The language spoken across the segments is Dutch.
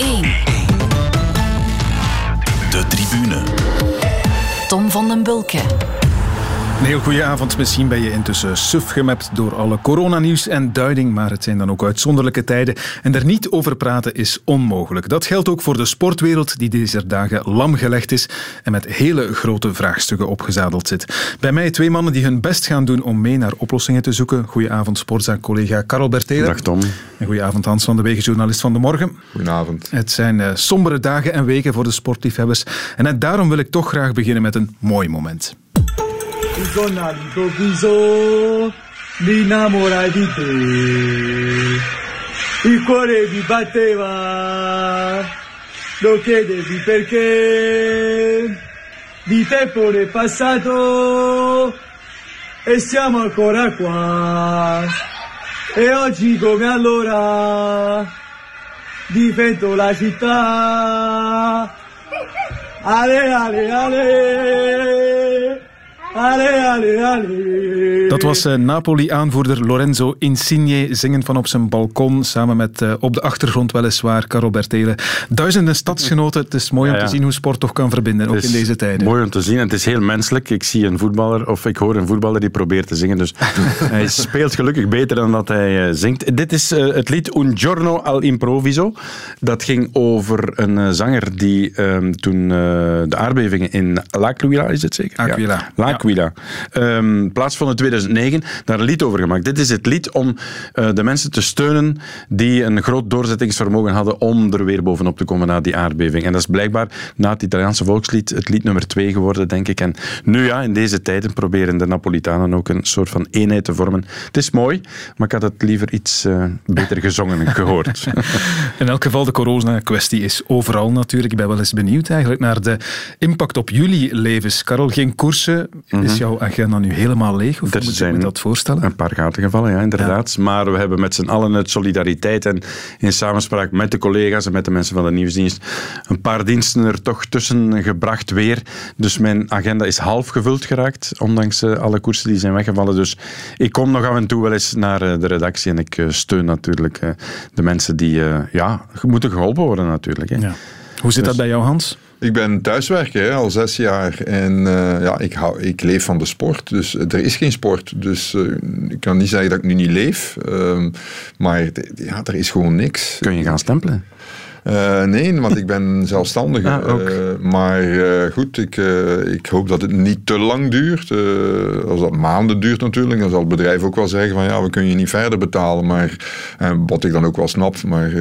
1. De tribune. Tom van den Bulke. Een heel goede avond. Misschien ben je intussen suf gemapt door alle coronanieuws en duiding, maar het zijn dan ook uitzonderlijke tijden. En er niet over praten is onmogelijk. Dat geldt ook voor de sportwereld, die deze dagen lam gelegd is en met hele grote vraagstukken opgezadeld zit. Bij mij twee mannen die hun best gaan doen om mee naar oplossingen te zoeken. Goedenavond, sportzaak-collega Karel Bertelen. Dag Tom. En goedenavond, Hans van de Wegen, journalist van De Morgen. Goedenavond. Het zijn uh, sombere dagen en weken voor de sportliefhebbers. En net daarom wil ik toch graag beginnen met een mooi moment. Con all'improvviso mi innamorai di te. Il cuore mi batteva, lo chiedevi perché. Di tempo ne è passato e siamo ancora qua. E oggi come allora difendo la città. Ale, ale, ale. Allee, allee, allee. Dat was uh, Napoli-aanvoerder Lorenzo Insigne zingen van op zijn balkon samen met uh, op de achtergrond weliswaar Caro Bertele. Duizenden stadsgenoten. Het is mooi om ja. te zien hoe sport toch kan verbinden, ook in deze tijden. Mooi om te zien. En het is heel menselijk. Ik zie een voetballer of ik hoor een voetballer die probeert te zingen. Dus hij speelt gelukkig beter dan dat hij uh, zingt. Dit is het lied Un giorno al improviso. Dat ging over een zanger die ehm, toen de aardbevingen in L'Aquila, is het zeker? Aquila. Ja. Aquila. Um, plaatsvond in 2009, daar een lied over gemaakt. Dit is het lied om uh, de mensen te steunen die een groot doorzettingsvermogen hadden om er weer bovenop te komen na die aardbeving. En dat is blijkbaar na het Italiaanse volkslied het lied nummer twee geworden, denk ik. En nu ja, in deze tijden proberen de Napolitanen ook een soort van eenheid te vormen. Het is mooi, maar ik had het liever iets uh, beter gezongen gehoord. in elk geval, de corona-kwestie is overal natuurlijk. Ik ben wel eens benieuwd eigenlijk naar de impact op jullie levens. Karel, geen koersen, Is jouw agenda nu helemaal leeg? Of er moet je me dat voorstellen? Een paar gaten gevallen, ja, inderdaad. Ja. Maar we hebben met z'n allen uit solidariteit en in samenspraak met de collega's en met de mensen van de nieuwsdienst een paar diensten er toch tussen gebracht weer. Dus mijn agenda is half gevuld geraakt, ondanks uh, alle koersen die zijn weggevallen. Dus ik kom nog af en toe wel eens naar uh, de redactie en ik uh, steun natuurlijk de mensen die ja, moeten geholpen worden natuurlijk. Hè. Ja. Hoe zit dus, dat bij jou, Hans? Ik ben thuiswerker hè, al zes jaar en uh, ja, ik, hou, ik leef van de sport. Dus er is geen sport. Dus uh, ik kan niet zeggen dat ik nu niet leef. Uh, maar ja, er is gewoon niks. Kun je gaan stempelen? Uh, nee, want ik ben zelfstandige. Ah, uh, maar uh, goed, ik, ik hoop dat het niet te lang duurt. als dat maanden duurt natuurlijk, dan zal het bedrijf ook wel zeggen van ja, we kunnen je niet verder betalen. Maar wat ik dan ook wel snap, maar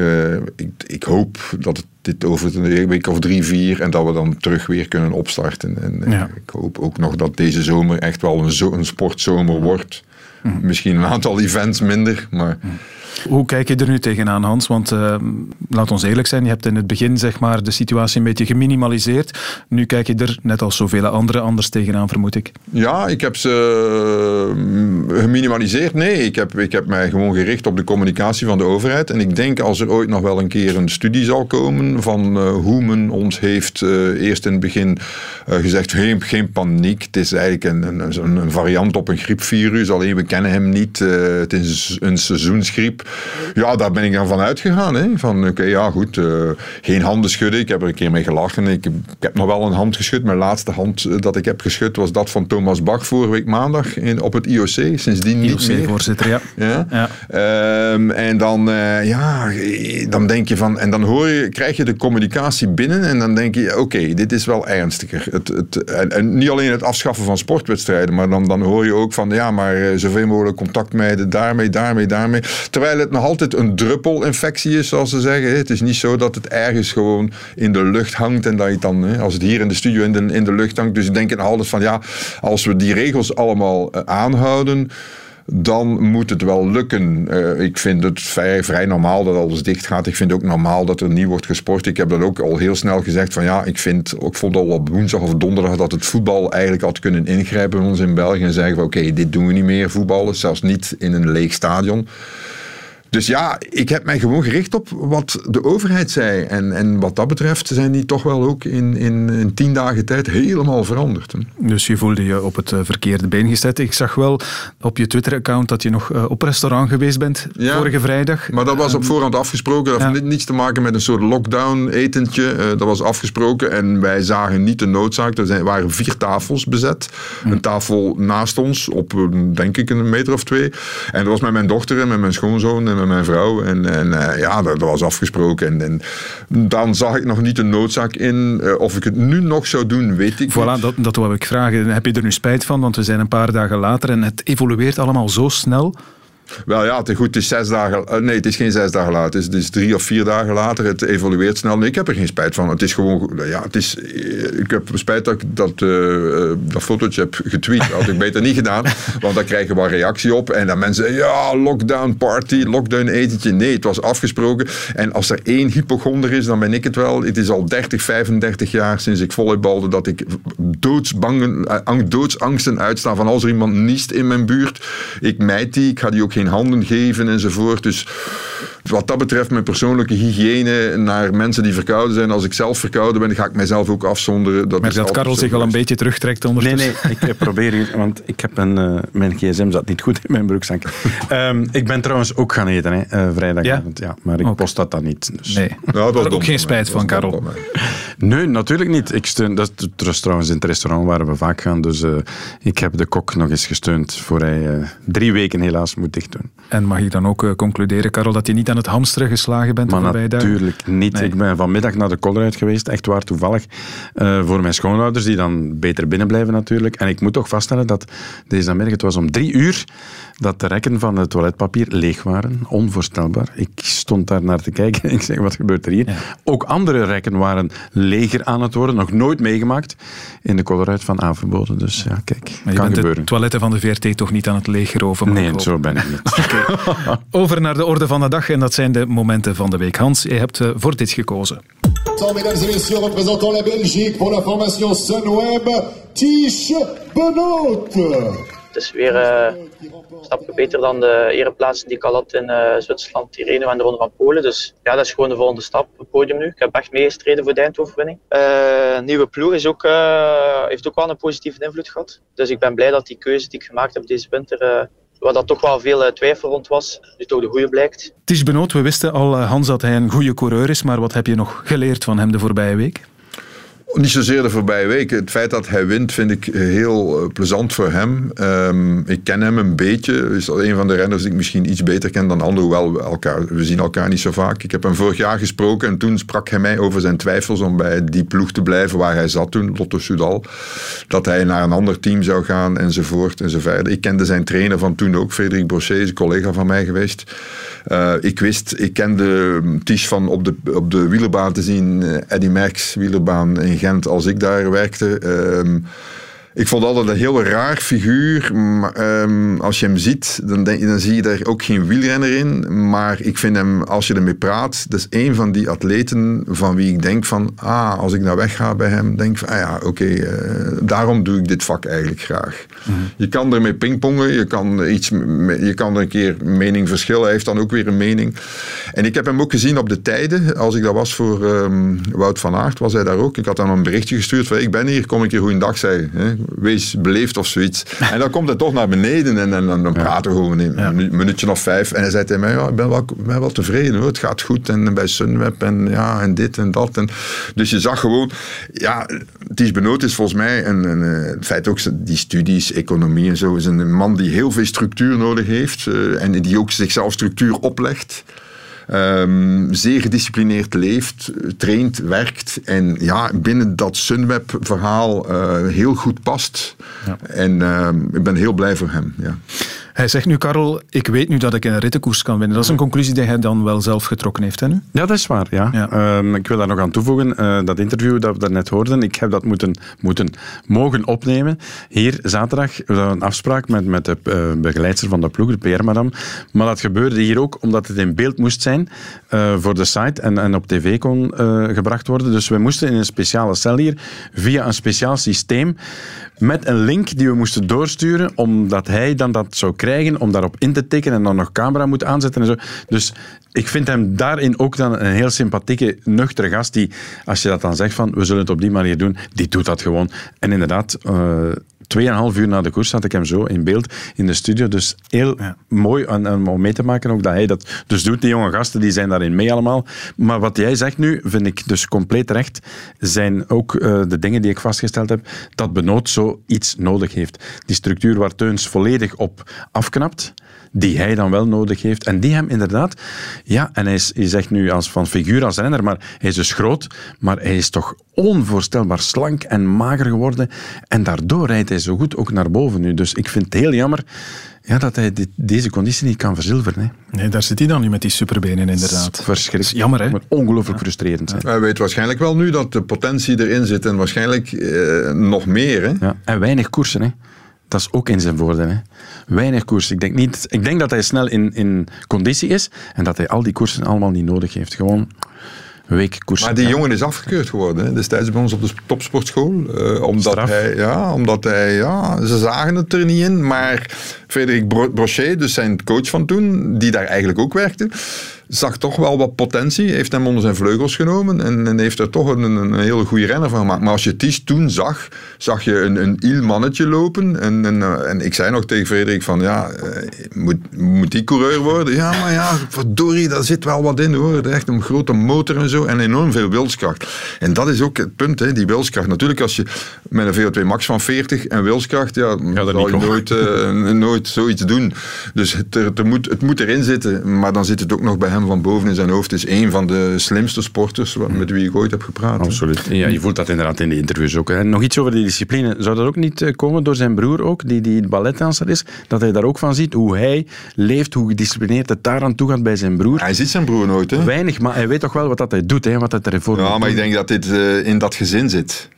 ik, ik hoop dat het dit over een week of drie, vier en dat we dan terug weer kunnen opstarten. En ja. ik hoop ook nog dat deze zomer echt wel een, zo, een sportzomer wordt. Mm. Misschien een aantal events minder, maar... Mm. Hoe kijk je er nu tegenaan, Hans? Want uh, laat ons eerlijk zijn, je hebt in het begin zeg maar, de situatie een beetje geminimaliseerd. Nu kijk je er, net als zoveel anderen, anders tegenaan, vermoed ik. Ja, ik heb ze geminimaliseerd. Nee, ik heb, ik heb mij gewoon gericht op de communicatie van de overheid. En ik denk als er ooit nog wel een keer een studie zal komen van uh, hoe men ons heeft uh, eerst in het begin gezegd, geen, geen paniek. Het is eigenlijk een, een, een, variant op een griepvirus, alleen we kennen hem niet. het is een seizoensgriep. Ja, daar ben ik dan van uitgegaan. Hè. Van oké, okay, ja goed, uh, geen handen schudden. Ik heb er een keer mee gelachen. Ik, ik, heb nog wel een hand geschud. Mijn laatste hand dat ik heb geschud was dat van Thomas Bach vorige week maandag in, op het IOC. Sindsdien niet meer. voorzitter, ja. ja? ja. Um, en dan, uh, ja, dan denk je van... En dan hoor je, krijg je de communicatie binnen en dan denk je, oké, okay, dit is wel ernstiger. Het, het, en, en, niet alleen het afschaffen van sportwedstrijden, maar dan, dan hoor je ook van, ja, maar zoveel mogelijk contact mijden, daarmee, daarmee, daarmee. Terwijl het nog altijd een druppelinfectie is, zoals ze zeggen. Het is niet zo dat het ergens gewoon in de lucht hangt en dat je het dan, als het hier in de studio in de, in de lucht hangt. Dus ik denk altijd van ja, als we die regels allemaal aanhouden dan moet het wel lukken. Uh, ik vind het vrij, vrij normaal dat alles dicht gaat. Ik vind ook normaal dat er niet wordt gesport. Ik heb dat ook al heel snel gezegd van ja, ik vind, ik vond al op woensdag of donderdag dat het voetbal eigenlijk had kunnen ingrijpen ons in België en zeggen van oké, dit doen we niet meer, voetballen, zelfs niet in een leeg stadion. Dus ja, ik heb mij gewoon gericht op wat de overheid zei. En, en wat dat betreft zijn die toch wel ook in, in, in tien dagen tijd helemaal veranderd. hè. Dus je voelde je op het eh, verkeerde been gezet. Ik zag wel op je Twitter-account dat je nog eh, op restaurant geweest bent Ja. vorige vrijdag. Maar dat was op voorhand afgesproken. Dat ja. had niets te maken met een soort lockdown-etentje. Eh, dat was afgesproken en wij zagen niet de noodzaak. Er waren vier tafels bezet. Een tafel naast ons op, denk ik, een meter of twee. En dat was met mijn dochter en met mijn schoonzoon en met mijn vrouw. En, en eh, ja, dat, dat was afgesproken. En, en dan zag ik nog niet de noodzaak in. Eh, of ik het nu nog zou doen, weet ik Voilà, niet. dat, dat wou ik vragen. Heb je er nu spijt van? Want we zijn een paar dagen later en het evolueert allemaal zo snel. Wel ja, het is goed, het is zes dagen... eh, nee, het is geen zes dagen later. Het is, het is drie of vier dagen later. Het evolueert snel. Nee, ik heb er geen spijt van. Het is gewoon... Ja, het is, eh, ik heb spijt dat ik dat, eh, dat fotootje heb getweet. Dat had ik beter niet gedaan. Want dan krijg je wel reactie op. En dan mensen... Ja, lockdown party, lockdown etentje. Nee, het was afgesproken. En als er één hypochonder is, dan ben ik het wel. Het is al 30, 35 jaar sinds ik volleybalde dat ik doodsbangen, ang- doodsangsten uitsta van als er iemand niest in mijn buurt. Ik mijd die. Ik ga die ook geen handen geven enzovoort. Dus wat dat betreft, mijn persoonlijke hygiëne naar mensen die verkouden zijn. Als ik zelf verkouden ben, ga ik mijzelf ook afzonderen. Dat Maar is dat Karel zich al een beetje terugtrekt Nee, ondertussen. nee, ik eh, probeer hier, want ik heb een, eh, mijn gsm zat niet goed in mijn broekzak. Ehm, ik ben trouwens ook gaan eten, hè, eh, vrijdagavond. Ja? maar ik post dat dan niet. Dus. Nee. Ja, dat was Daar dom ook geen spijt van, Karel. Nee, natuurlijk niet. Ik steun, dat is trouwens in het restaurant waar we vaak gaan. Dus eh, ik heb de kok nog eens gesteund voor hij eh, drie weken helaas moet dicht doen. En mag ik dan ook eh, concluderen, Karel, dat je niet aan het hamsteren geslagen bent de Maar natuurlijk niet. Nee. Ik ben vanmiddag naar de Colruyt geweest, echt waar toevallig, eh, voor mijn schoonouders, die dan beter binnen blijven natuurlijk. En ik moet toch vaststellen dat deze namiddag, het was om drie uur, dat de rekken van het toiletpapier leeg waren. Onvoorstelbaar. Ik stond daar naar te kijken en ik zeg, wat gebeurt er hier? Ook andere rekken waren leger aan het worden, nog nooit meegemaakt in de Colruyt van Averboden. Dus ja, kijk, Maar je kan bent gebeuren. de toiletten van de VRT toch niet aan het leeggeroven? mag ik Nee, zo ben ik niet. Over naar de orde van de dag en dat zijn de momenten van de week. Hans, je hebt eh, voor dit gekozen. Mesdames et messieurs, représentant la Belgique pour la formation Sunweb, Tige Benoot. Het is weer eh, een stapje beter dan de ereplaatsen die ik al had in eh, Zwitserland, Tirreno en de Ronde van Polen. Dus ja, dat is gewoon de volgende stap, het podium nu. Ik heb echt meegestreden voor de eindoverwinning. Eh nieuwe ploeg is ook, heeft ook wel een positieve invloed gehad. Dus ik ben blij dat die keuze die ik gemaakt heb deze winter, waar dat toch wel veel twijfel rond was, nu toch de goede blijkt. Ties Benoot, we wisten al, Hans, dat hij een goede coureur is, maar wat heb je nog geleerd van hem de voorbije week? Niet zozeer de voorbije week. Het feit dat hij wint vind ik heel eh, plezant voor hem. Ehm, ik ken hem een beetje. Hij is al een van de renners die ik misschien iets beter ken dan anderen. Hoewel we, elkaar, we zien elkaar niet zo vaak. Ik heb hem vorig jaar gesproken en toen sprak hij mij over zijn twijfels om bij die ploeg te blijven waar hij zat toen, Lotto Soudal. Dat hij naar een ander team zou gaan enzovoort enzovoort. Ik kende zijn trainer van toen ook, Frederik Brochet, is een collega van mij geweest. Eh, ik wist, ik kende Ties van op de, op de wielerbaan te zien, eh, Eddy Merckx wielerbaan in Als ik daar werkte. Ehm, ik vond altijd een heel raar figuur. Maar, ehm, als je hem ziet, dan, denk, dan zie je daar ook geen wielrenner in. Maar ik vind hem, als je ermee praat, dat is een van die atleten van wie ik denk van, ah, als ik nou wegga bij hem, denk ik van, ah ja, oké, eh, daarom doe ik dit vak eigenlijk graag. Je kan ermee pingpongen, je kan, iets, je kan er een keer mening verschillen. Hij heeft dan ook weer een mening. En ik heb hem ook gezien op de tijden. Als ik dat was voor ehm, Wout van Aert, was hij daar ook. Ik had hem een berichtje gestuurd van, ik ben hier, kom een keer goeiedag zeggen. Hè? Wees beleefd of zoiets. En dan komt hij toch naar beneden en, en, dan- dan praten we gewoon een minu- minuutje of vijf. En hij zei tegen mij, ja, ik ben wel, ben wel tevreden hoor, het gaat goed. En bij Sunweb en ja, en dit en dat. En, dus je zag gewoon, ja, Ties Benoot is volgens mij, een, een, eh, het feit ook, die studies, economie en zo, is een man die heel veel structuur nodig heeft. eh, en die ook zichzelf structuur oplegt. Ehm, zeer gedisciplineerd leeft, traint, werkt en ja, binnen dat Sunweb-verhaal eh, heel goed past. En ehm, ik ben heel blij voor hem. Ja. Hij zegt nu, Karel, ik weet nu dat ik een rittenkoers kan winnen. Dat is een conclusie die hij dan wel zelf getrokken heeft, hè nu? Ja, dat is waar. Ja. Ja. Ehm, ik wil daar nog aan toevoegen. eh, dat interview dat we daarnet hoorden, ik heb dat moeten, moeten mogen opnemen. Hier zaterdag we hadden een afspraak met, met de eh, begeleidster van de ploeg, de PR-madam. Maar dat gebeurde hier ook omdat het in beeld moest zijn eh, voor de site en, en op tv kon gebracht worden. Dus we moesten in een speciale cel hier, via een speciaal systeem, met een link die we moesten doorsturen, omdat hij dan dat zou krijgen, om daarop in te tikken en dan nog camera moet aanzetten en zo. Dus ik vind hem daarin ook dan een heel sympathieke, nuchtere gast, die, als je dat dan zegt van, we zullen het op die manier doen, die doet dat gewoon. En inderdaad... Uh, Tweeënhalf uur na de koers had ik hem zo in beeld in de studio. Dus heel mooi om mee te maken ook dat hij dat dus doet. Die jonge gasten die zijn daarin mee allemaal. Maar wat jij zegt nu, vind ik dus compleet recht, zijn ook uh, de dingen die ik vastgesteld heb, dat Benoot zoiets nodig heeft. Die structuur waar Teuns volledig op afknapt, die hij dan wel nodig heeft. En die hem inderdaad, ja, en hij is, je zegt nu als van figuur als renner, maar hij is dus groot, maar hij is toch onvoorstelbaar slank en mager geworden. En daardoor rijdt hij zo goed ook naar boven nu. Dus ik vind het heel jammer ja, dat hij dit, deze conditie niet kan verzilveren. Hè. Nee, daar zit hij dan nu met die superbenen inderdaad. Verschrikkelijk. Jammer, hè? Maar ongelooflijk frustrerend. Zijn. Hij weet waarschijnlijk wel nu dat de potentie erin zit en waarschijnlijk eh, nog meer. Hè? Ja, en weinig koersen, hè. Dat is ook in zijn voordeel. Hè. Weinig koers. Ik denk, niet, ik denk dat hij snel in, in conditie is en dat hij al die koersen allemaal niet nodig heeft. Gewoon week koersen. Maar die jongen is afgekeurd geworden hè, destijds bij ons op de topsportschool. Uh, omdat hij, ja, omdat hij, ja, ze zagen het er niet in. Maar Frederik Brochet, dus zijn coach van toen, die daar eigenlijk ook werkte, zag toch wel wat potentie, heeft hem onder zijn vleugels genomen en, en heeft er toch een, een, hele goede renner van gemaakt. Maar als je Ties toen zag, zag je een, een iel mannetje lopen en, en, eh, en ik zei nog tegen Frederik van ja, eh, moet, moet die coureur worden? Ja, maar ja, verdorie, daar zit wel wat in hoor. Echt een grote motor en zo en enorm veel wilskracht. En dat is ook het punt, hè, die wilskracht. Natuurlijk als je met een VO2 max van 40 en wilskracht, ja, ja zal je nooit, uh, nooit zoiets doen. Dus het, het, moet, het moet erin zitten, maar dan zit het ook nog bij hem van boven in zijn hoofd is een van de slimste sporters met wie ik ooit heb gepraat. Absoluut. Ja, je voelt dat inderdaad in de interviews ook. Hè. Nog iets over die discipline. Zou dat ook niet eh, komen door zijn broer ook, die, die balletdanser is? Dat hij daar ook van ziet, hoe hij leeft, hoe gedisciplineerd het daar aan toe gaat bij zijn broer. Hij ziet zijn broer nooit, hè? Weinig, maar hij weet toch wel wat dat hij doet, hè, wat hij ervoor Ja, maar ik denk dat dit uh, in dat gezin zit.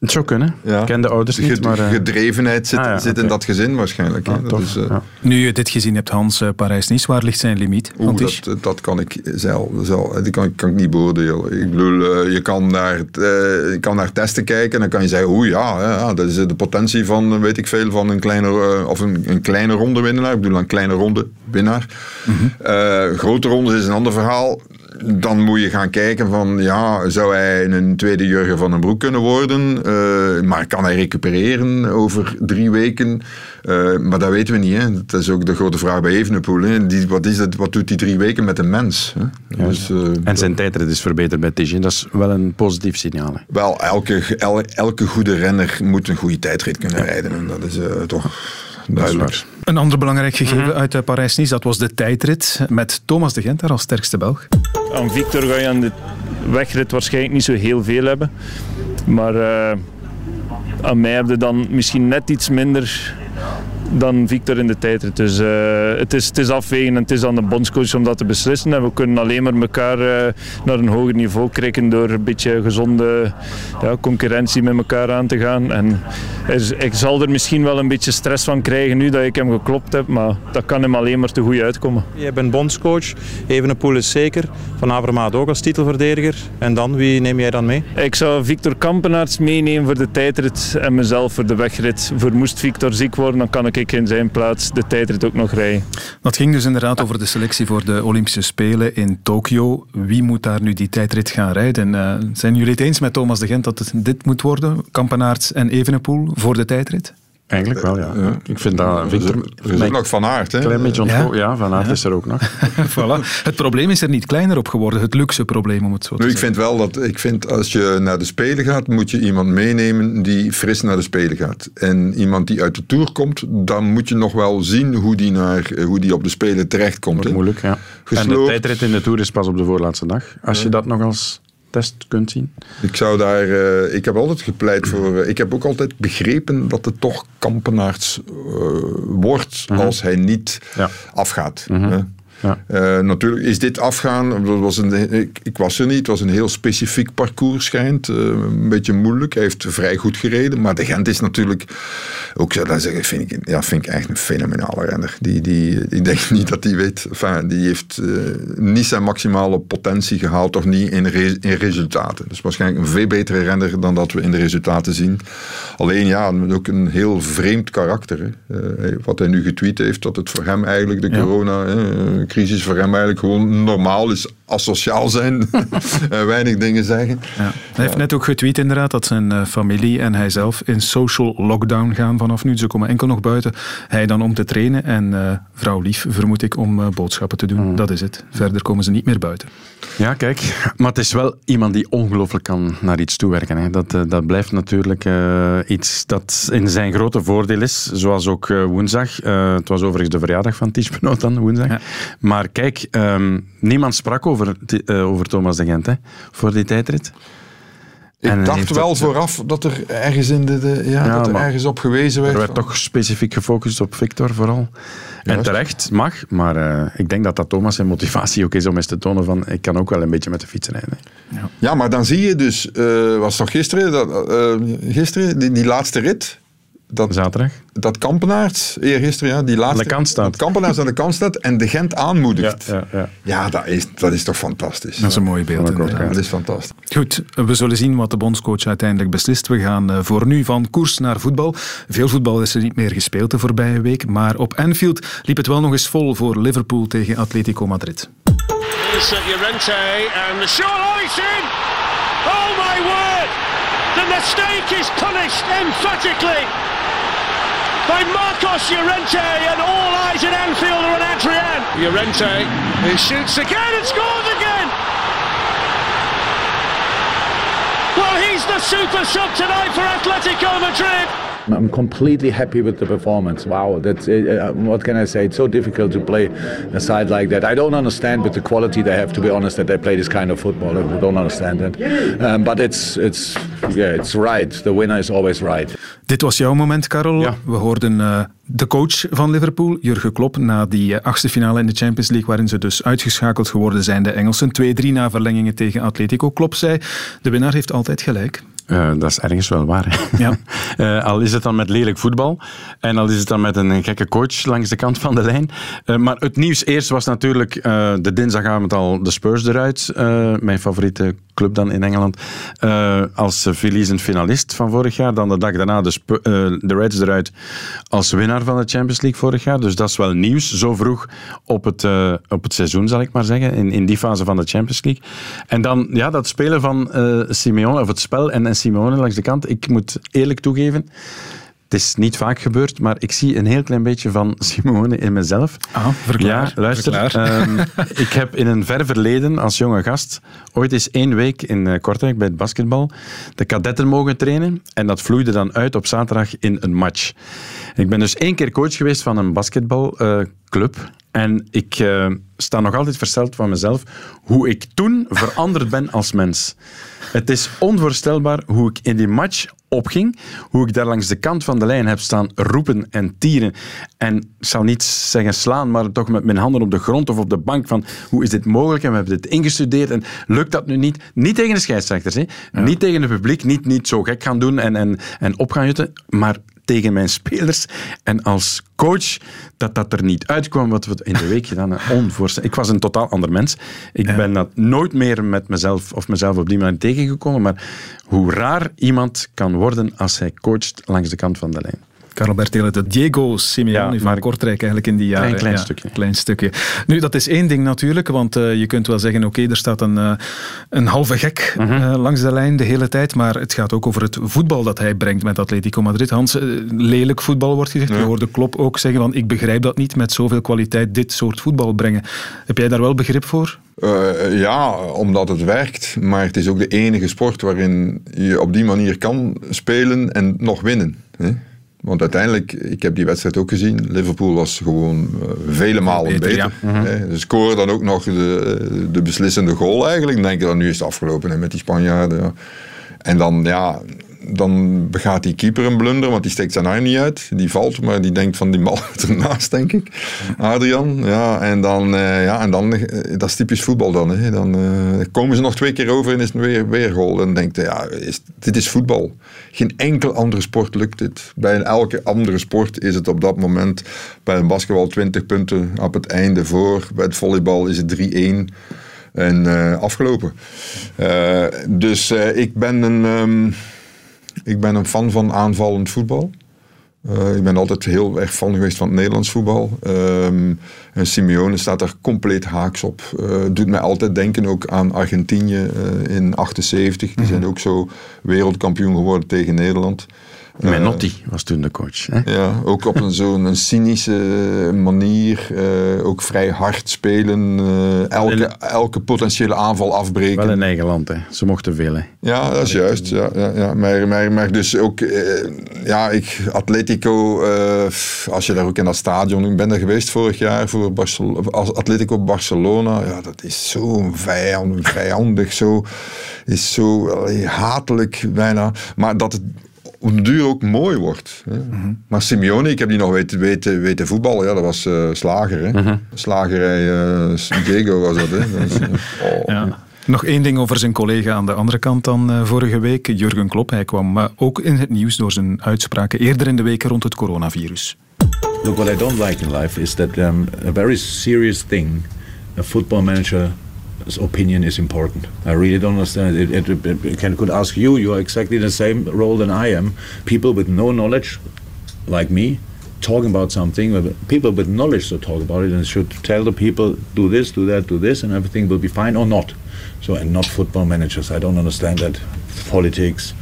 Het zou kunnen. Ja. Ik ken de ouders niet, maar... Uh... Gedrevenheid zit, ah, zit in dat gezin waarschijnlijk. Ah, dat is, uh... Nu je dit gezien hebt, Hans, uh, Parijs-Nice, waar ligt zijn limiet? Oeh, dat, dat kan ik zelf, zelf dat kan, kan ik niet beoordelen. Ik bedoel, je kan naar, je kan naar testen kijken en dan kan je zeggen, oeh ja, ja, dat is de potentie van, weet ik veel, van een kleine, of een, een kleine ronde winnaar. Ik bedoel, een kleine ronde winnaar. Mm -hmm. grote ronde is een ander verhaal dan moet je gaan kijken van, ja, zou hij een tweede Jurgen van den Broek kunnen worden? Uh, maar kan hij recupereren over drie weken? Uh, maar dat weten we niet. Hè. Dat is ook de grote vraag bij Evenepoel. Hè. Die, wat, is het, wat doet die drie weken met een mens? Hè? Dus, uh, en zijn tijdrit is verbeterd bij Tigin. Dat is wel een positief signaal. Hè. Wel, elke, elke goede renner moet een goede tijdrit kunnen rijden. En dat is toch duidelijk. Een ander belangrijk gegeven mhm. uit Parijs-Nice, dat was de tijdrit met Thomas de Gent daar als sterkste Belg. Aan Victor ga je aan de wegrit waarschijnlijk niet zo heel veel hebben. Maar uh, aan mij heb je dan misschien net iets minder dan Victor in de tijdrit. Dus uh, het, is, het is afwegen en het is aan de bondscoach om dat te beslissen. En we kunnen alleen maar elkaar uh, naar een hoger niveau krijgen door een beetje gezonde ja, concurrentie met elkaar aan te gaan. En er, ik zal er misschien wel een beetje stress van krijgen nu dat ik hem geklopt heb, maar dat kan hem alleen maar te goed uitkomen. Je bent bondscoach, Evenepoel is zeker, Van Avermaat ook als titelverdediger. En dan, wie neem jij dan mee? Ik zou Victor Kampenaerts meenemen voor de tijdrit en mezelf voor de wegrit. Voor moest Victor ziek worden, dan kan ik ik in zijn plaats de tijdrit ook nog rijden. Dat ging dus inderdaad over de selectie voor de Olympische Spelen in Tokio. Wie moet daar nu die tijdrit gaan rijden? Uh, zijn jullie het eens met Thomas de Gent dat het dit moet worden? Kampenaerts en Evenepoel voor de tijdrit? Eigenlijk wel, ja. ja. Ik vind dat Victor... Er is ook nog Van Aert, hè? Klein beetje ja? ja, Van Aert is er ook nog. voilà. Het probleem is er niet kleiner op geworden, het luxe probleem om het zo te nu, Ik vind wel dat, ik vind als je naar de Spelen gaat, moet je iemand meenemen die fris naar de Spelen gaat. En iemand die uit de Tour komt, dan moet je nog wel zien hoe die, naar, hoe die op de Spelen terechtkomt. Dat moeilijk, ja. En de tijdrit in de Tour is pas op de voorlaatste dag. Als je dat nog als test kunt zien? Ik zou daar, uh, ik heb altijd gepleit voor, uh, ik heb ook altijd begrepen dat het toch kampenaarts uh, wordt mhm. als hij niet ja. afgaat. -hmm. Ja. Eh, natuurlijk is dit afgaan, dat was een, ik, ik was er niet, het was een heel specifiek parcours schijnt. Eh, een beetje moeilijk, hij heeft vrij goed gereden. Maar de Gent is natuurlijk, ook zou dat zeggen, vind ik, ja, vind ik echt een fenomenale renner. Die, die, ik denk niet dat hij weet, enfin, die heeft eh, niet zijn maximale potentie gehaald, of niet in, re- in resultaten. Dus waarschijnlijk een veel betere renner dan dat we in de resultaten zien. Alleen ja, ook een heel vreemd karakter. Hè. Wat hij nu getweet heeft, dat het voor hem eigenlijk de corona-crisis voor hem eigenlijk gewoon normaal is asociaal zijn. Eh, weinig dingen zeggen. Ja. Hij heeft net ook getweet inderdaad dat zijn eh, familie en hij zelf in social lockdown gaan vanaf nu. Ze komen enkel nog buiten. Hij dan om te trainen en eh, vrouw lief vermoed ik om eh, boodschappen te doen. Dat is het. Verder komen ze niet meer buiten. Ja, kijk. Maar het is wel iemand die ongelooflijk kan naar iets toewerken. Hè. Dat, dat blijft natuurlijk eh, iets dat in zijn grote voordeel is. Zoals ook eh, woensdag. Eh, het was overigens de verjaardag van Benoot dan, woensdag. Ja. Maar kijk, ehm, niemand sprak over, Ti- eh, over Thomas de Gent hè, voor die tijdrit. Ik En dacht wel vooraf dat er ergens, in de, de- ja, Ja, dat er ergens op gewezen werd. Er werd van- toch specifiek gefocust op Victor vooral. En terecht, mag. Maar eh, ik denk dat dat Thomas zijn motivatie ook is om eens te tonen van ik kan ook wel een beetje met de fiets rijden. hè. Ja, maar dan zie je dus, eh was toch gisteren, dat, eh, gisteren die, die laatste rit, dat, Zaterdag. dat Kampenaerts, eergisteren, ja, die laatste Aan de kant staat. Kampenaerts aan de kant staat en de Gent aanmoedigt. Ja, ja, ja. dat, is, dat is toch fantastisch. Dat is een mooi beeld. Ja, dat is fantastisch. Goed, we zullen zien wat de bondscoach uiteindelijk beslist. We gaan eh, voor nu van koers naar voetbal. Veel voetbal is er niet meer gespeeld de voorbije week, maar op Anfield liep het wel nog eens vol voor Liverpool tegen Atletico Madrid. Here's Llorente and the shot. It's in! Oh my word! The mistake is punished emphatically by Marcos Llorente and all eyes at Anfield are on Adrian. Llorente, who shoots again and scores again! Well, he's the super sub tonight for Atletico Madrid. I'm completely happy with the performance. Wow, that's uh, what can I say? It's so difficult to play a side like that. I don't understand with the quality they have. To be honest, that they play this kind of football. I don't understand that. Um, but it's it's yeah, it's right. The winner is always right. Dit was jouw moment, Karel. Ja. We hoorden eh, de coach van Liverpool, Jurgen Klopp, na die eh, achtste finale in de Champions League, waarin ze dus uitgeschakeld geworden zijn, de Engelsen. 2-3 na verlengingen tegen Atletico. Klopp zei, de winnaar heeft altijd gelijk. Eh, dat is ergens wel waar. Ja. Eh, al is het dan met lelijk voetbal en al is het dan met een, gekke coach langs de kant van de lijn. Eh, maar het nieuws eerst was natuurlijk de dinsdagavond al de Spurs eruit. Mijn favoriete club dan in Engeland. Als verliezend finalist van vorig jaar. Dan de dag daarna de, Sp- de Reds eruit als winnaar van de Champions League vorig jaar. Dus dat is wel nieuws. Zo vroeg op het, op het seizoen, zal ik maar zeggen. In, in die fase van de Champions League. En dan ja, dat spelen van Simeone, of het spel en, en Simeone langs de kant. Ik moet eerlijk toegeven. Het is niet vaak gebeurd, maar ik zie een heel klein beetje van Simone in mezelf. Ah, verklaar. Ja, luister. Verklaar. ehm, ik heb in een ver verleden als jonge gast ooit eens één week in eh, Kortrijk bij het basketbal de kadetten mogen trainen. En dat vloeide dan uit op zaterdag in een match. Ik ben dus één keer coach geweest van een basketbalclub. En ik eh, sta nog altijd versteld van mezelf hoe ik toen veranderd ben als mens. Het is onvoorstelbaar hoe ik in die match opging, hoe ik daar langs de kant van de lijn heb staan roepen en tieren. En ik zal niet zeggen slaan, maar toch met mijn handen op de grond of op de bank van hoe is dit mogelijk en we hebben dit ingestudeerd en lukt dat nu niet? Niet tegen de scheidsrechters, hè? niet tegen het publiek, niet, niet zo gek gaan doen en, en, en op gaan jutten, maar tegen mijn spelers. En als coach, dat dat er niet uitkwam wat we in de week gedaan hebben. Onvoorstelbaar. Ik was een totaal ander mens. Ik ben dat nooit meer met mezelf of mezelf op die manier tegengekomen. Maar hoe raar iemand kan worden als hij coacht langs de kant van de lijn. Karel Bertele, de Diego Simeone Ja, van Kortrijk eigenlijk in die jaren. Klein, klein Ja, stukje. Klein stukje. Nu, dat is één ding natuurlijk, want eh, je kunt wel zeggen, oké, er staat een, eh, een halve gek Mhm. eh, langs de lijn de hele tijd, maar het gaat ook over het voetbal dat hij brengt met Atletico Madrid. Hans, lelijk voetbal wordt gezegd. Je hoorde Klopp ook zeggen, van, ik begrijp dat niet, met zoveel kwaliteit dit soort voetbal brengen. Heb jij daar wel begrip voor? Eh, ja, omdat het werkt. Maar het is ook de enige sport waarin je op die manier kan spelen en nog winnen. Hè? Want uiteindelijk, ik heb die wedstrijd ook gezien. Liverpool was gewoon eh, vele malen Beter, beter. hè. Ze scoren dan ook nog de, de beslissende goal eigenlijk. Dan denk je dan nu is het afgelopen hè, met die Spanjaarden. Ja. En dan, ja, dan begaat die keeper een blunder, want die steekt zijn arm niet uit. Die valt, maar die denkt van die mal ernaast, denk ik. Adrian, ja, en dan, uh, ja, en dan uh, dat is typisch voetbal dan. Hè. Dan uh, komen ze nog twee keer over en is het weer, weer goal. En denkt ja, is, dit is voetbal. Geen enkel andere sport lukt dit. Bij elke andere sport is het op dat moment, bij een basketbal 20 punten op het einde voor. Bij het volleybal is het 3-1 en afgelopen. dus ik ben een... Um, ik ben een fan van aanvallend voetbal. Uh, ik ben altijd heel erg fan geweest van het Nederlands voetbal. Um, en Simeone staat daar compleet haaks op. Uh, doet mij altijd denken ook aan Argentinië uh, in 78. Die zijn ook zo wereldkampioen geworden tegen Nederland. Menotti was toen de coach. Hè? Ja, ook op een zo'n cynische manier. Uh, ook vrij hard spelen. Uh, elke, elke potentiële aanval afbreken. Wel in eigen land, hè. Ze mochten veel, hè. Ja, dat is juist. Ja, ja, ja. Maar, maar, maar dus ook... Uh, ja, ik... Atletico... als je daar ook in dat stadion... Ik ben daar geweest vorig jaar voor Barcelona, Atletico Barcelona. Ja, dat is zo vijand, vijandig. Zo... Is zo hatelijk bijna. Maar dat het op de duur ook mooi wordt. Hè. Mm -hmm. Maar Simeone, ik heb die nog weten, weten, weten voetballen, ja, dat was uh, slager. Hè. Mm -hmm. Slagerij uh, Diego was dat. Hè. dat is, uh, oh. ja. Nog één ding over zijn collega aan de andere kant dan uh, vorige week, Jurgen Klopp. Hij kwam uh, ook in het nieuws door zijn uitspraken eerder in de week rond het coronavirus. Look, what I don't like in life is that um, a very serious thing a football manager opinion is important. I really don't understand. It, it, it, it can, could ask you. You are exactly the same role than I am. People with no knowledge, like me, talking about something. People with knowledge to talk about it and should tell the people do this, do that, do this, and everything will be fine or not. So and not football managers. I don't understand that. Politics,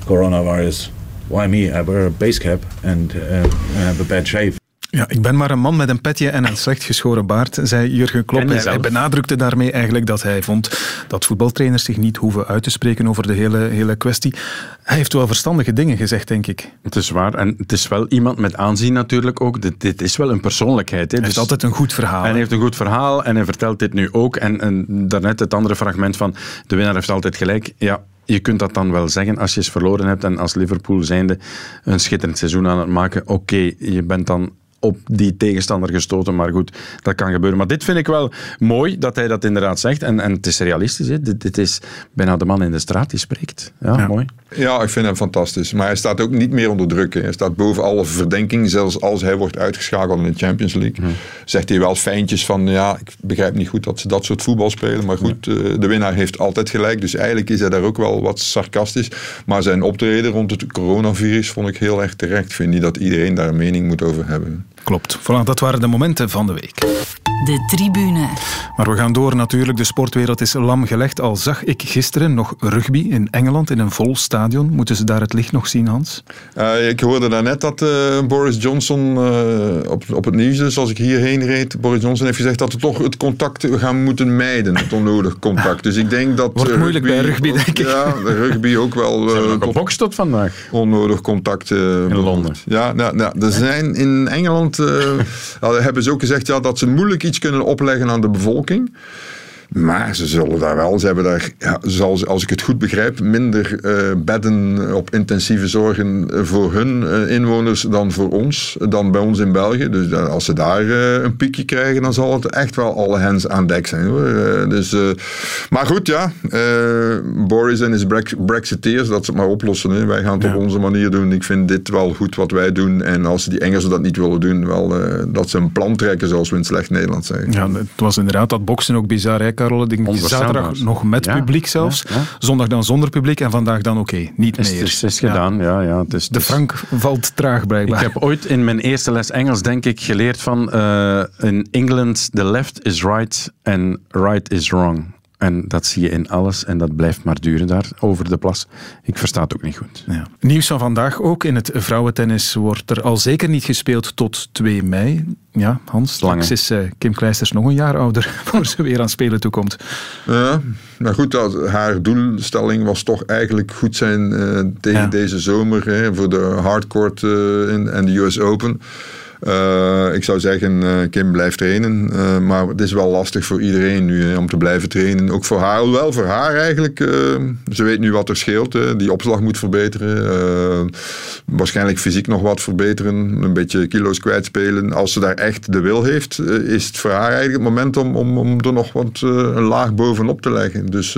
coronavirus. Why me? I wear a base cap and uh, have a bad shave. Ja, ik ben maar een man met een petje en een slecht geschoren baard, zei Jurgen Klopp. Hij, hij benadrukte daarmee eigenlijk dat hij vond dat voetbaltrainers zich niet hoeven uit te spreken over de hele, hele kwestie. Hij heeft wel verstandige dingen gezegd, denk ik. Het is waar. En het is wel iemand met aanzien natuurlijk ook. Dit, dit is wel een persoonlijkheid. Hè. Hij heeft dus, altijd een goed verhaal. Hij heeft een goed verhaal en hij vertelt dit nu ook. En, en daarnet het andere fragment van de winnaar heeft altijd gelijk. Ja, je kunt dat dan wel zeggen als je eens verloren hebt en als Liverpool zijnde een schitterend seizoen aan het maken. Oké, okay, je bent dan op die tegenstander gestoten. Maar goed, dat kan gebeuren. Maar dit vind ik wel mooi dat hij dat inderdaad zegt. En, en het is realistisch. Hè? Dit, dit is bijna de man in de straat die spreekt. Ja, ja, mooi. Ja, ik vind hem fantastisch. Maar hij staat ook niet meer onder druk. Hij staat boven alle verdenking. Zelfs als hij wordt uitgeschakeld in de Champions League. Hmm. Zegt hij wel fijntjes van... Ja, ik begrijp niet goed dat ze dat soort voetbal spelen. Maar goed, ja. de winnaar heeft altijd gelijk. Dus eigenlijk is hij daar ook wel wat sarcastisch. Maar zijn optreden rond het coronavirus vond ik heel erg terecht. Vind niet dat iedereen daar een mening moet over hebben. Klopt. Voilà, dat waren de momenten van de week. De tribune. Maar we gaan door natuurlijk. De sportwereld is lam gelegd. Al zag ik gisteren nog rugby in Engeland in een vol stadion. Moeten ze daar het licht nog zien, Hans? Uh, ik hoorde daarnet dat uh, Boris Johnson uh, op, op het nieuws, dus als ik hierheen reed, Boris Johnson heeft gezegd dat we toch het contact gaan moeten mijden. Het onnodig contact. Dus ik denk dat... Wordt moeilijk bij rugby, denk ik. Ja, de rugby ook wel... Ze gebokst tot vandaag. Onnodig contact. in Londen. Ja, nou, nou, er zijn in Engeland... hebben ze ook gezegd ja, dat ze moeilijk iets kunnen opleggen aan de bevolking. Maar ze zullen daar wel, ze hebben daar, ja, zoals, als ik het goed begrijp, minder uh, bedden op intensieve zorgen voor hun uh, inwoners dan voor ons, dan bij ons in België. Dus uh, als ze daar een piekje krijgen, dan zal het echt wel alle hens aan dek zijn. Hoor. dus, maar goed, ja, Boris en his Brexiteers, dat ze het maar oplossen. Hè. Wij gaan het ja. op onze manier doen. Ik vind dit wel goed wat wij doen. En als die Engelsen dat niet willen doen, wel dat ze een plan trekken, zoals we in slecht Nederland zeggen. Ja, het was inderdaad dat boksen ook bizar, hè, Carole? Denk zaterdag nog met ja, publiek zelfs. Ja, ja. Zondag dan zonder publiek en vandadag dan oké, okay, niet is, meer. Het is, is gedaan, ja. ja het is, de Frank valt traag blijkbaar. Ik heb ooit in mijn eerste les Engels denk ik geleerd van uh, in England the left is right and right is wrong. En dat zie je in alles en dat blijft maar duren daar over de plas. Ik versta het ook niet goed. Ja. Nieuws van vandaag ook. In het vrouwentennis wordt er al zeker niet gespeeld tot 2 mei. Ja, Hans, straks is uh, Kim Kleisters nog een jaar ouder voor ze weer aan spelen toekomt. Ja, nou goed, haar doelstelling was toch eigenlijk goed zijn uh, tegen ja. deze zomer hè, voor de hardcourt uh, en de US Open. Uh, ik zou zeggen, uh, Kim blijft trainen. Uh, maar het is wel lastig voor iedereen nu hè, om te blijven trainen. Ook voor haar, wel voor haar eigenlijk. ze weet nu wat er scheelt. Hè. Die opslag moet verbeteren. waarschijnlijk fysiek nog wat verbeteren. Een beetje kilo's kwijtspelen. Als ze daar echt de wil heeft, is het voor haar eigenlijk het moment om, om, om er nog wat een laag bovenop te leggen. Dus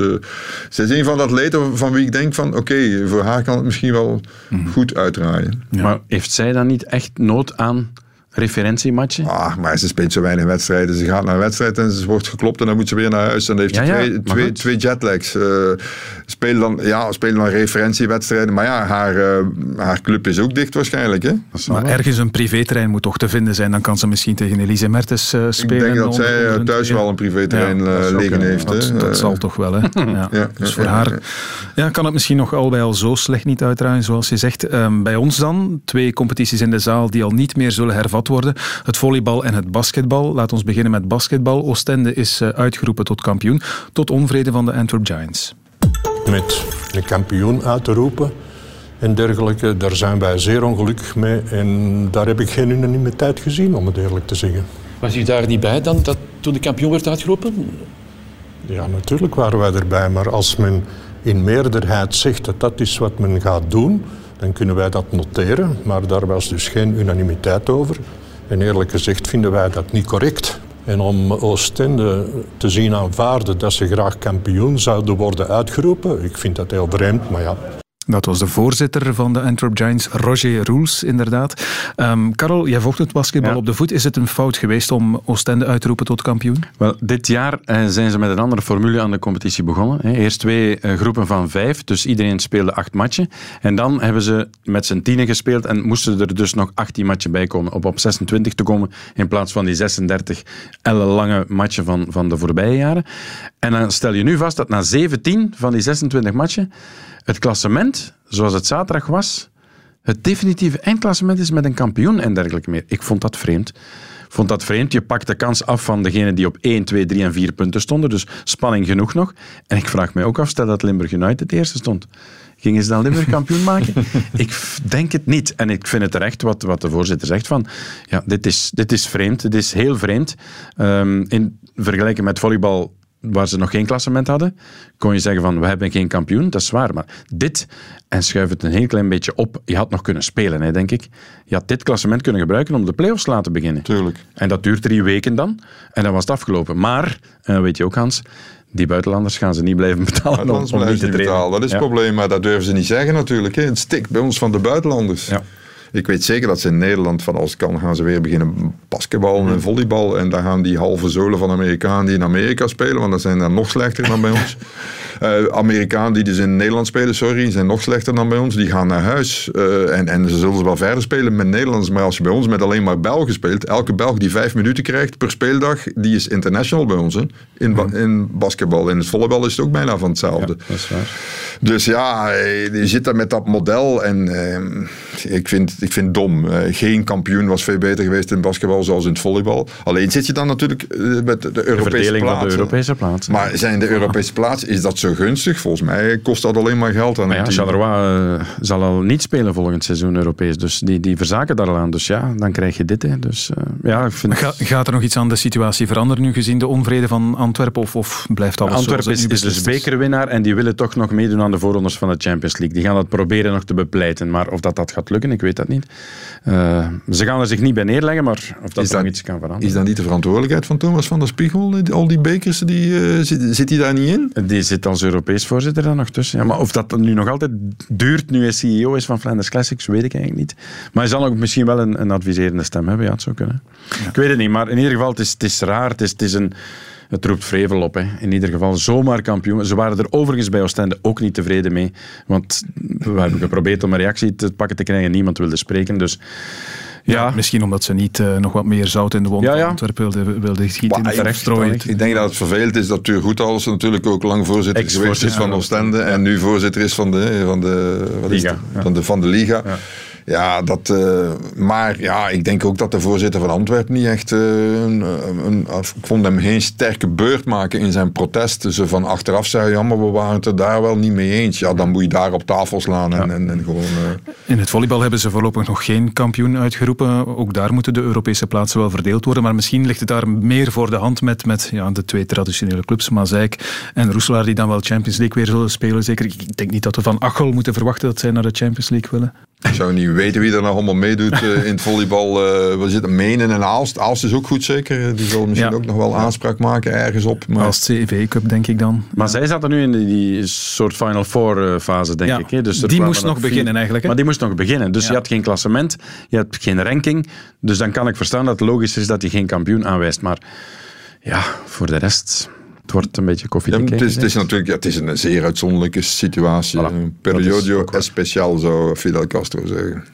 ze is een van de atleten van wie ik denk van oké, voor haar kan het misschien wel mm. goed uitdraaien. Ja. Maar heeft zij dan niet echt nood aan referentiematje. Ah, maar ze speelt zo weinig wedstrijden. Ze gaat naar een wedstrijd en ze wordt geklopt en dan moet ze weer naar huis. En dan heeft ze twee, twee, twee, jetlags. Uh, spelen dan, ja, spelen dan referentiewedstrijden. Maar ja, haar, uh, haar club is ook dicht waarschijnlijk. Hè? Maar ergens een privéterrein moet toch te vinden zijn. Dan kan ze misschien tegen Elise Mertens uh, spelen. Ik denk dat zij thuis wel een privéterrein ja, liggen heeft. Dat, dat zal toch wel. Hè? ja. dus voor haar ja, kan het misschien nog al bij al zo slecht niet uitdraaien, zoals je zegt. Um, bij ons dan, twee competities in de zaal die al niet meer zullen hervatten worden. Het volleybal en het basketbal. Laat ons beginnen met basketbal. Oostende is eh, uitgeroepen tot kampioen, tot onvrede van de Antwerp Giants. Met een kampioen uit te roepen en dergelijke, daar zijn wij zeer ongelukkig mee. En daar heb ik geen unanimiteit gezien, om het eerlijk te zeggen. Was u daar niet bij dan, dat, toen de kampioen werd uitgeroepen? Ja, natuurlijk waren wij erbij. Maar als men in meerderheid zegt dat dat is wat men gaat doen dan kunnen wij dat noteren. Maar daar was dus geen unanimiteit over. En eerlijk gezegd vinden wij dat niet correct. En om Oostende te zien aanvaarden dat ze graag kampioen zouden worden uitgeroepen, ik vind dat heel vreemd, maar ja. Dat was de voorzitter van de Antwerp Giants, Roger Roels, inderdaad. Um, Karel, jij volgt het basketbal op de voet. Is het een fout geweest om Oostende uit te roepen tot kampioen? Wel, dit jaar eh, zijn ze met een andere formule aan de competitie begonnen. Hè. Eerst twee eh, groepen van vijf, dus iedereen speelde acht matchen. En dan hebben ze met z'n tienen gespeeld en moesten er dus nog 18 matchen bij komen, op op 26 te komen, in plaats van die 36 ellenlange matchen van, van de voorbije jaren. En dan stel je nu vast dat na 17 van die 26 matchen het klassement, zoals het zaterdag was, het definitieve eindklassement is met een kampioen en dergelijke meer. Ik vond dat vreemd. Vond dat vreemd. Je pakt de kans af van degene die op 1, 2, 3 en 4 punten stonden. Dus spanning genoeg nog. En ik vraag mij ook af, stel dat Limburg United eerste stond. Gingen ze dan Limburg kampioen maken? ik denk het niet. En ik vind het terecht wat, wat de voorzitter zegt van... Ja, dit is, dit is vreemd. Dit is heel vreemd. Um, in vergelijking met volleybal waar ze nog geen klassement hadden, kon je zeggen van we hebben geen kampioen, dat is waar. Maar dit, en schuif het een heel klein beetje op, je had nog kunnen spelen, hè, denk ik. Je had dit klassement kunnen gebruiken om de play-offs te laten beginnen. Tuurlijk. En dat duurt drie weken dan, en dan was het afgelopen. Maar, en dat weet je ook Hans, die buitenlanders gaan ze niet blijven betalen om, om niet te betalen. Dat is het probleem, maar dat durven ze niet zeggen natuurlijk. Hè. Het stikt bij ons van de buitenlanders. Ja. Ik weet zeker dat ze in Nederland van als kan gaan ze weer beginnen basketbal en volleybal. En dan gaan die halve zolen van Amerikanen die in Amerika spelen, want dat zijn dan nog slechter dan bij ons. Uh, Amerikanen die dus in Nederland spelen, sorry, zijn nog slechter dan bij ons. Die gaan naar huis uh, en, en ze zullen wel verder spelen met Nederlands. Maar als je bij ons met alleen maar Belgen speelt, elke Belg die vijf minuten krijgt per speeldag, die is international bij ons. Hè? In, ba in basketbal. In het volleybal is het ook bijna van hetzelfde. Ja, dat is waar. Dus ja, je zit daar met dat model en uh, ik, vind, ik vind het dom. geen kampioen was veel beter geweest in basketbal zoals in het volleybal. Alleen zit je dan natuurlijk met de Europese de plaatsen. de Europese plaatsen. Maar zijn de Europese plaatsen, is dat zo gunstig? Volgens mij kost dat alleen maar geld aan maar ja, Charleroi uh, zal al niet spelen volgend seizoen Europees. Dus die, die verzaken daar al aan. Dus ja, dan krijg je dit. Hè. Dus, uh, ja, ik vind Ga, gaat er nog iets aan de situatie veranderen nu gezien de onvrede van Antwerpen? Of, of blijft alles Antwerpen is, is dus bekerwinnaar en die willen toch nog meedoen aan de voorrondes van de Champions League. Die gaan dat proberen nog te bepleiten. Maar of dat, dat gaat lukken, ik weet dat niet. Uh, ze gaan er zich niet bij neerleggen, maar of dat, nog iets kan veranderen. Is dat niet de verantwoordelijkheid van Thomas van der Spiegel? Al die bekers, die, zit, zit hij daar niet in? Die zit als Europees voorzitter dan nog tussen. Ja, maar of dat nu nog altijd duurt nu hij CEO is van Flanders Classics, weet ik eigenlijk niet. Maar hij zal ook misschien wel een, een adviserende stem hebben, ja, het zou kunnen. Ik weet het niet, maar in ieder geval, het is, het is raar. Het is, het is een het roept vrevel op. Hè. In ieder geval zomaar kampioen. Ze waren er overigens bij Oostende ook niet tevreden mee. Want we hebben geprobeerd om een reactie te pakken te krijgen. Niemand wilde spreken. Dus ja. misschien omdat ze niet uh, nog wat meer zout in de wond van Antwerpen wilden wilde schieten. in terecht strooien. Ik denk dat het vervelend is dat Tuur Goethals natuurlijk ook lang voorzitter geweest is van Oostende. En nu voorzitter is van de, van de, wat Liga, is van de, van de Liga. Ja, dat, uh, maar ja, ik denk ook dat de voorzitter van Antwerpen niet echt. Uh, een, een, ik vond hem geen sterke beurt maken in zijn protest. Dus van achteraf zei jammer, we waren het er daar wel niet mee eens. Ja, dan moet je daar op tafel slaan en, en, en gewoon. Uh... In het volleybal hebben ze voorlopig nog geen kampioen uitgeroepen. Ook daar moeten de Europese plaatsen wel verdeeld worden. Maar misschien ligt het daar meer voor de hand met, met ja, de twee traditionele clubs, Mazeik en Roeselaar, die dan wel Champions League weer zullen spelen. Zeker. Ik denk niet dat we van Achel moeten verwachten dat zij naar de Champions League willen. Ik zou niet weten wie er nog allemaal meedoet uh, in het volleybal. Uh, we zitten Menen en Aalst. Aalst is ook goed zeker. Die zal misschien ja. ook nog wel aanspraak maken ergens op. Maar... Aalst CV Cup denk ik dan. Maar zij zaten nu in die, die soort Final Four uh, fase denk ja. ik. Hè? Dus die moest nog vier... beginnen eigenlijk. Hè? Maar die moest nog beginnen. Dus ja. je had geen klassement. Je hebt geen ranking. Dus dan kan ik verstaan dat het logisch is dat hij geen kampioen aanwijst. Maar ja, voor de rest... Het wordt een beetje koffiedik. Ja, het, is, het is natuurlijk ja, het is een zeer uitzonderlijke situatie. Voilà. Een periodio especial, zou Fidel Castro zeggen.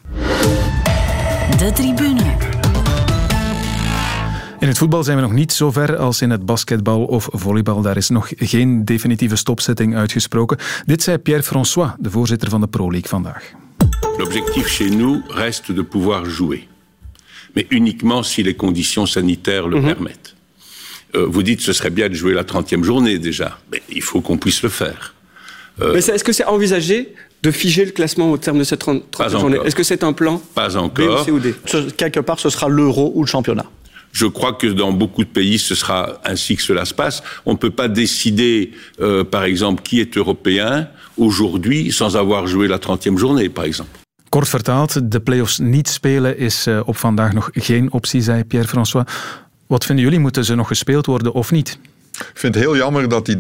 De tribune. In het voetbal zijn we nog niet zo ver als in het basketbal of volleybal. Daar is nog geen definitieve stopzetting uitgesproken. Dit zei Pierre François, de voorzitter van de Pro League vandaag. L'objectif chez nous reste de pouvoir jouer. Mais uniquement si les conditions sanitaires le mm -hmm. permettent. Euh, vous dites ce serait bien de jouer la 30e journée déjà. Mais il faut qu'on puisse le faire. Euh, Est-ce que c'est envisagé de figer le classement au terme de cette 30e journée Est-ce que c'est un plan Pas encore. B ou C ou D Quelque part, ce sera l'euro ou le championnat. Je crois que dans beaucoup de pays, ce sera ainsi que cela se passe. On ne peut pas décider, euh, par exemple, qui est européen aujourd'hui sans avoir joué la 30e journée, par exemple. Kort vertaald, de play-offs niet spelen is uh, op vandaag nog geen optie, zei Pierre-François. Wat vinden jullie? Moeten ze nog gespeeld worden of niet? Ik vind het heel jammer dat die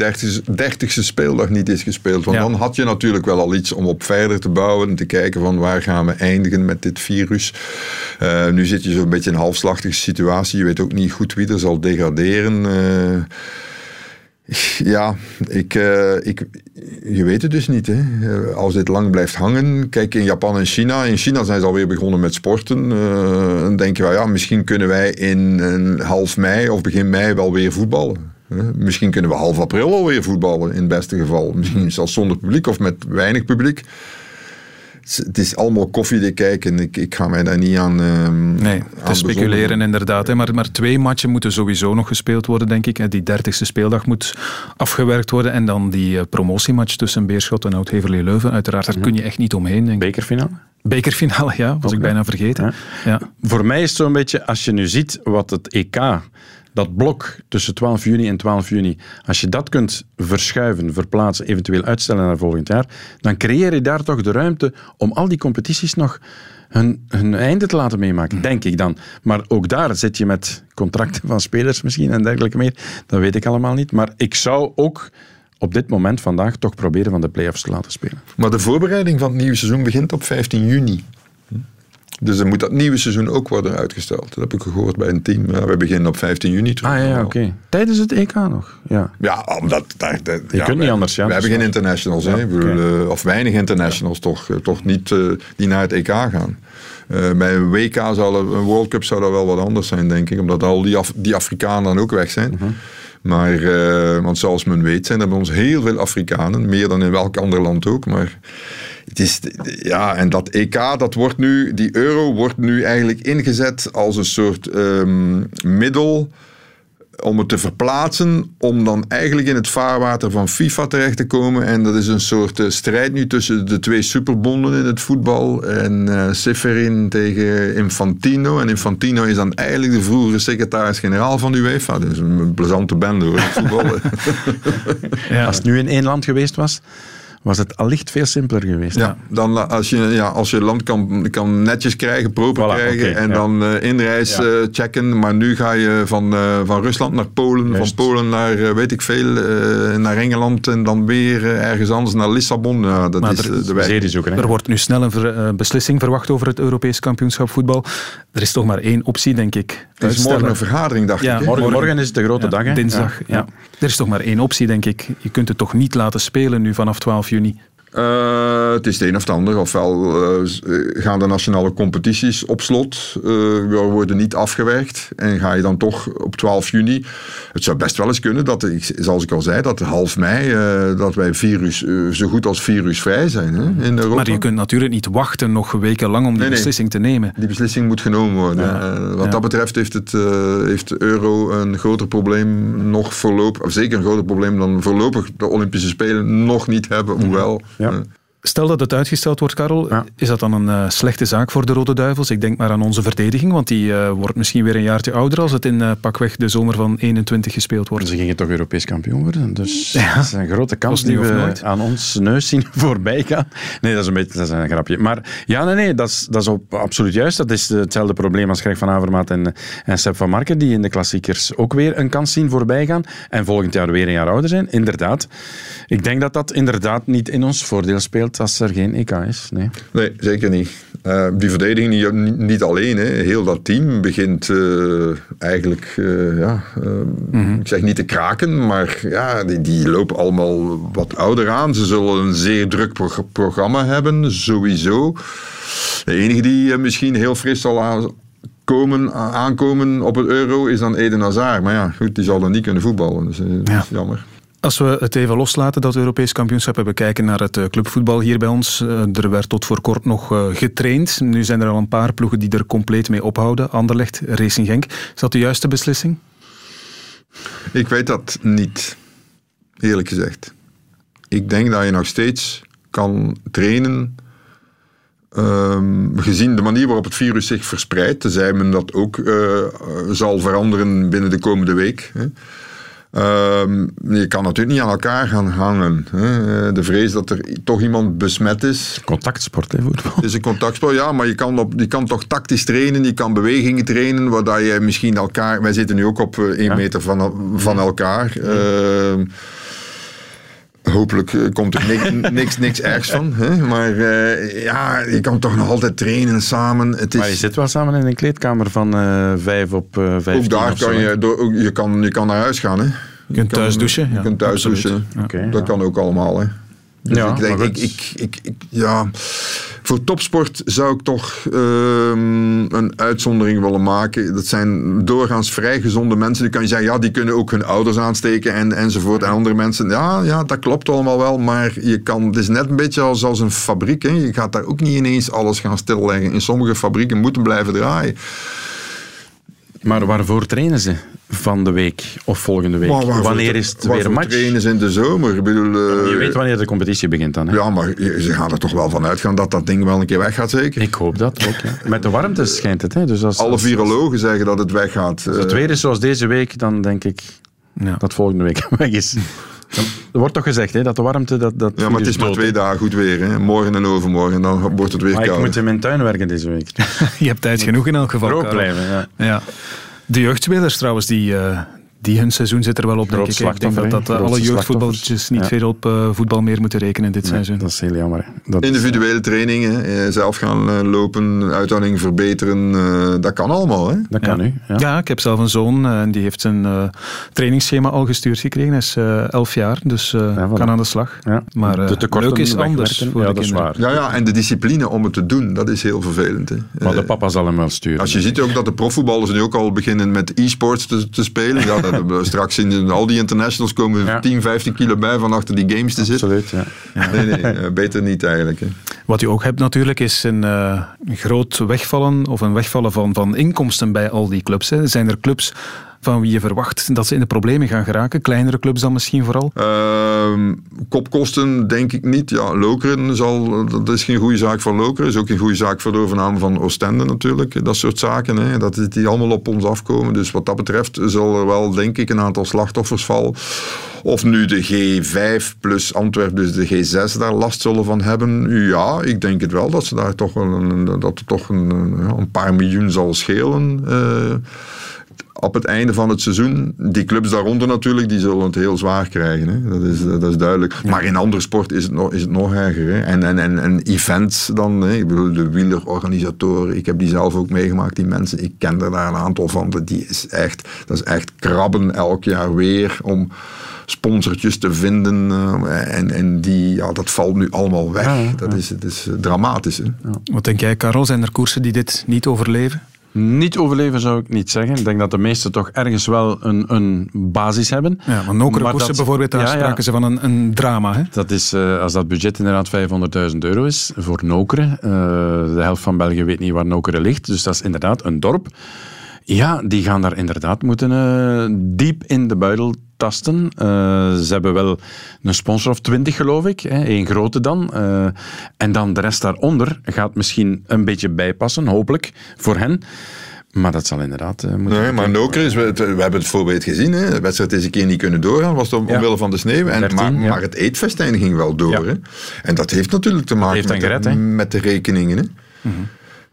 dertigste speeldag niet is gespeeld. Want ja. dan had je natuurlijk wel al iets om op verder te bouwen. En te kijken van waar gaan we eindigen met dit virus. Uh, nu zit je zo'n beetje in een halfslachtige situatie. Je weet ook niet goed wie er zal degraderen. Uh, ja, ik, uh, ik, je weet het dus niet. Hè. Als dit lang blijft hangen. Kijk, in Japan en China. In China zijn ze alweer begonnen met sporten. Uh, dan denk je wel, ja, misschien kunnen wij in half mei of begin mei wel weer voetballen. Misschien kunnen we half april alweer voetballen, in het beste geval. Misschien zelfs zonder publiek of met weinig publiek. Het is allemaal koffiedik kijken. Ik, ik ga mij daar niet aan. Um, nee, te speculeren inderdaad. Hè. Maar, maar twee matchen moeten sowieso nog gespeeld worden, denk ik. Die dertigste speeldag moet afgewerkt worden. En dan die uh, promotiematch tussen Beerschot en Oud-Heverlee Leuven. Uiteraard, daar kun je echt niet omheen. Denk ik. Bekerfinale? Bekerfinale, ja. Was okay. ik bijna vergeten. Ja. Ja. Voor mij is het zo'n beetje, als je nu ziet wat het EK dat blok tussen 12 juni en 12 juni, als je dat kunt verschuiven, verplaatsen, eventueel uitstellen naar volgend jaar, dan creëer je daar toch de ruimte om al die competities nog hun, hun einde te laten meemaken, denk ik dan. Maar ook daar zit je met contracten van spelers misschien en dergelijke meer. Dat weet ik allemaal niet. Maar ik zou ook op dit moment vandaag toch proberen van de play-offs te laten spelen. Maar de voorbereiding van het nieuwe seizoen begint op 15 juni. Dus dan moet dat nieuwe seizoen ook worden uitgesteld. Dat heb ik gehoord bij een team. Ja, we beginnen op 15 juni terug. Ah ja, oké. Okay. Tijdens het EK nog? Ja, ja omdat... Dat, dat, Je ja, kunt niet anders, ja. We hebben geen internationals, hè. Okay. Uh, of weinig internationals toch, uh, toch niet uh, die naar het EK gaan. bij een WK zou een World Cup zou dat wel wat anders zijn, denk ik. Omdat al die, Af die Afrikanen dan ook weg zijn. -huh. Maar, want zoals men weet zijn er bij ons heel veel Afrikanen. Meer dan in welk ander land ook. Maar het is, ja, en dat EK, dat wordt nu, die euro wordt nu eigenlijk ingezet als een soort um, middel om het te verplaatsen, om dan eigenlijk in het vaarwater van FIFA terecht te komen. En dat is een soort uh, strijd nu tussen de twee superbonden in het voetbal. En uh, Seferin tegen Infantino. En Infantino is dan eigenlijk de vroegere secretaris-generaal van de UEFA. Dus een plezante bende hoor, het voetbal. ja. Als het nu in één land geweest was was het allicht veel simpeler geweest. Ja, dan als je, ja, als je land kan, kan netjes krijgen, proper voilà, krijgen okay, en ja. dan uh, inreis ja. uh, checken. Maar nu ga je van, uh, van Rusland naar Polen, Juist. van Polen naar weet ik veel, naar Engeland en dan weer ergens anders naar Lissabon. Ja, dat maar is er, de weg. Zoeken, er wordt nu snel een ver, beslissing verwacht over het Europees kampioenschap voetbal. Er is toch maar één optie, denk ik. Er is morgen een vergadering, dacht ja, ik. Morgen, morgen is de grote dag. Hè? Dinsdag, ja. Er is toch maar één optie, denk ik. Je kunt het toch niet laten spelen nu vanaf 12 juni. Uh, het is het een of het ander. Ofwel uh, gaan de nationale competities op slot, uh, worden niet afgewerkt. En ga je dan toch op 12 juni. Het zou best wel eens kunnen dat, zoals ik al zei, dat half mei dat wij virus, zo goed als virusvrij zijn hè, in Europa. Maar je kunt natuurlijk niet wachten nog weken lang om die nee, beslissing te nemen. Die beslissing moet genomen worden. Ja. wat ja. dat betreft heeft, het, heeft de euro een groter probleem nog voorlopig, of zeker een groter probleem dan voorlopig de Olympische Spelen nog niet hebben, hoewel. Ja. Yeah. Mm. Stel dat het uitgesteld wordt, Karel, is dat dan een uh, slechte zaak voor de Rode Duivels? Ik denk maar aan onze verdediging, want die uh, wordt misschien weer een jaartje ouder als het in uh, pakweg de zomer van 21 gespeeld wordt. Ze gingen toch Europees kampioen worden, dus ja. dat is een grote kans die we nooit. aan ons neus zien voorbij gaan. Nee, dat is een beetje dat is een grapje. Maar ja, nee, nee dat is, dat is op, absoluut juist. Dat is hetzelfde probleem als Greg van Avermaat en, en Sepp van Marken, die in de klassiekers ook weer een kans zien voorbij gaan en volgend jaar weer een jaar ouder zijn. Inderdaad. Ik denk dat dat inderdaad niet in ons voordeel speelt als er geen EK is. Nee, nee zeker niet. Uh, die verdediging niet, niet alleen. Hè. Heel dat team begint uh, eigenlijk, uh, ja, mm-hmm. ik zeg niet te kraken, maar ja, die, die, lopen allemaal wat ouder aan. Ze zullen een zeer druk pro- programma hebben, sowieso. De enige die misschien heel fris zal komen, aankomen op het euro is dan Eden Hazard. Maar ja, goed, die zal dan niet kunnen voetballen. Dus ja. jammer. Als we het even loslaten, dat Europees kampioenschap, en we kijken naar het clubvoetbal hier bij ons. Er werd tot voor kort nog getraind. Nu zijn er al een paar ploegen die er compleet mee ophouden. Anderlecht, Racing Genk. Is dat de juiste beslissing? Ik weet dat niet, eerlijk gezegd. Ik denk dat je nog steeds kan trainen Um, gezien de manier waarop het virus zich verspreidt, tenzij men dat ook zal veranderen binnen de komende week. Hè. Um, je kan natuurlijk niet aan elkaar gaan hangen. Hè. De vrees dat er toch iemand besmet is. Contactsport, hè, voetbal. Het is een contactsport, ja, maar je kan, op, je kan toch tactisch trainen, je kan bewegingen trainen, waar je misschien elkaar... Wij zitten nu ook op één ja. meter van, van elkaar. Ja. Uh, Hopelijk komt er niks, niks, niks ergs van. Hè? Maar uh, ja, je kan toch nog altijd trainen samen. Het is... Maar je zit wel samen in een kleedkamer van uh, vijf op uh, vijf. Ook daar kan je, door, je, kan, je kan naar huis gaan. Hè? Je, je kunt thuis douchen. Je ja, kunt thuis douchen. Okay, dat ja. kan ook allemaal. Hè? Dus ja, ik denk, ik, ik, ik, ik, ja, voor topsport zou ik toch um, een uitzondering willen maken. Dat zijn doorgaans vrij gezonde mensen. Die kan je zeggen, ja, die kunnen ook hun ouders aansteken en, enzovoort. En andere mensen, ja, ja, dat klopt allemaal wel. Maar je kan, het is net een beetje als, als een fabriek. Hè. Je gaat daar ook niet ineens alles gaan stilleggen. In sommige fabrieken moeten blijven draaien. Maar waarvoor trainen ze van de week of volgende week? wanneer is het weer match? trainen ze in de zomer? Ik bedoel, uh, je weet wanneer de competitie begint dan. Hè? Ja, maar ze gaan er toch wel van uitgaan dat dat ding wel een keer weggaat, zeker? Ik hoop dat ook. Ja. Met de warmte schijnt het. Hè? Dus als, Alle virologen zeggen dat het weggaat. Als het weer is zoals deze week, dan denk ik ja. dat volgende week weg is. Er wordt toch gezegd hè, dat de warmte... Dat, dat ja, maar het is maar twee dagen goed weer. Hè. Morgen en overmorgen, dan wordt het weer maar koud. ik moet in mijn tuin werken deze week. je hebt tijd genoeg in elk geval. Droog blijven, ja. ja. De jeugdspelers trouwens, die, uh, die hun seizoen zit er wel op, denk ik. Ik denk dat, dat alle jeugdvoetballetjes niet ja. veel op uh, voetbal meer moeten rekenen dit nee, seizoen. Dat is heel jammer. Dat... Individuele trainingen, zelf gaan lopen, uithouding verbeteren, dat kan allemaal. Hè? Dat kan ja. u. Ja. ja. ik heb zelf een zoon en die heeft zijn trainingsschema al gestuurd gekregen. Hij is elf jaar, dus voilà. kan aan de slag. Maar de leuk is anders voor ja, de dat is waar. Ja, ja, en de discipline om het te doen, dat is heel vervelend. Hè. Maar de papa zal hem wel sturen. Als je ziet ook dat de profvoetballers nu ook al beginnen met e-sports te, te spelen. Ja, dat we straks in al die internationals komen ja. 10, 15 kilo bij van achter die games te zitten. Absoluut, ja. Nee, nee, beter niet eigenlijk. Hè. Wat je ook hebt natuurlijk is een uh, groot wegvallen of een wegvallen van, van inkomsten bij al die clubs. Hè. Zijn er clubs van wie je verwacht dat ze in de problemen gaan geraken? Kleinere clubs dan misschien vooral? Uh, kopkosten denk ik niet. Ja, Lokeren zal, dat is geen goede zaak voor Lokeren. is ook geen goede zaak voor de overname van Oostende natuurlijk. Dat soort zaken. Hè. Dat die allemaal op ons afkomen. Dus wat dat betreft zal er wel denk ik een aantal slachtoffers vallen. Of nu de G5 plus Antwerpen, dus de G6 daar last zullen van hebben. Ja, ik denk het wel dat ze daar toch een, dat er toch een, een paar miljoen zal schelen. Uh, op het einde van het seizoen, die clubs daaronder natuurlijk, die zullen het heel zwaar krijgen. Hè? Dat, is, dat is duidelijk. Ja. Maar in andere sport is het nog, is het nog erger. Hè? En, en, en, en events dan, hè? ik bedoel de wielerorganisatoren, ik heb die zelf ook meegemaakt, die mensen, ik ken er daar een aantal van, die is echt, dat is echt krabben elk jaar weer om sponsortjes te vinden. eh, en en die, ja, dat valt nu allemaal weg. dat is, het is eh, dramatisch. Hè? Wat denk jij, Karel? Zijn er koersen die dit niet overleven? Niet overleven zou ik niet zeggen. Ik denk dat de meesten toch ergens wel een, een basis hebben. Ja, want Nokere Maar koersen dat- bijvoorbeeld, daar Ja, ja. spraken ze van een, een drama. Hè? Dat is, eh, als dat budget inderdaad 500.000 euro is voor Nokere. eh, de helft van België weet niet waar Nokere ligt. Dus dat is inderdaad een dorp. Ja, die gaan daar inderdaad moeten eh, diep in de buidel tasten. Eh, ze hebben wel een sponsor of twintig, geloof ik. Één grote dan. Eh, en dan de rest daaronder gaat misschien een beetje bijpassen, hopelijk, voor hen. Maar dat zal inderdaad eh, moeten... Nee, maar Noker is, we, we hebben het voorbeeld gezien. Hè. De wedstrijd is een keer niet kunnen doorgaan, was het om, Ja. omwille van de sneeuw. En, 13, maar, ja. maar het eetfestijn ging wel door. Hè. En dat heeft natuurlijk te maken met, gered, de, hè? Mhm. met de rekeningen. Hè.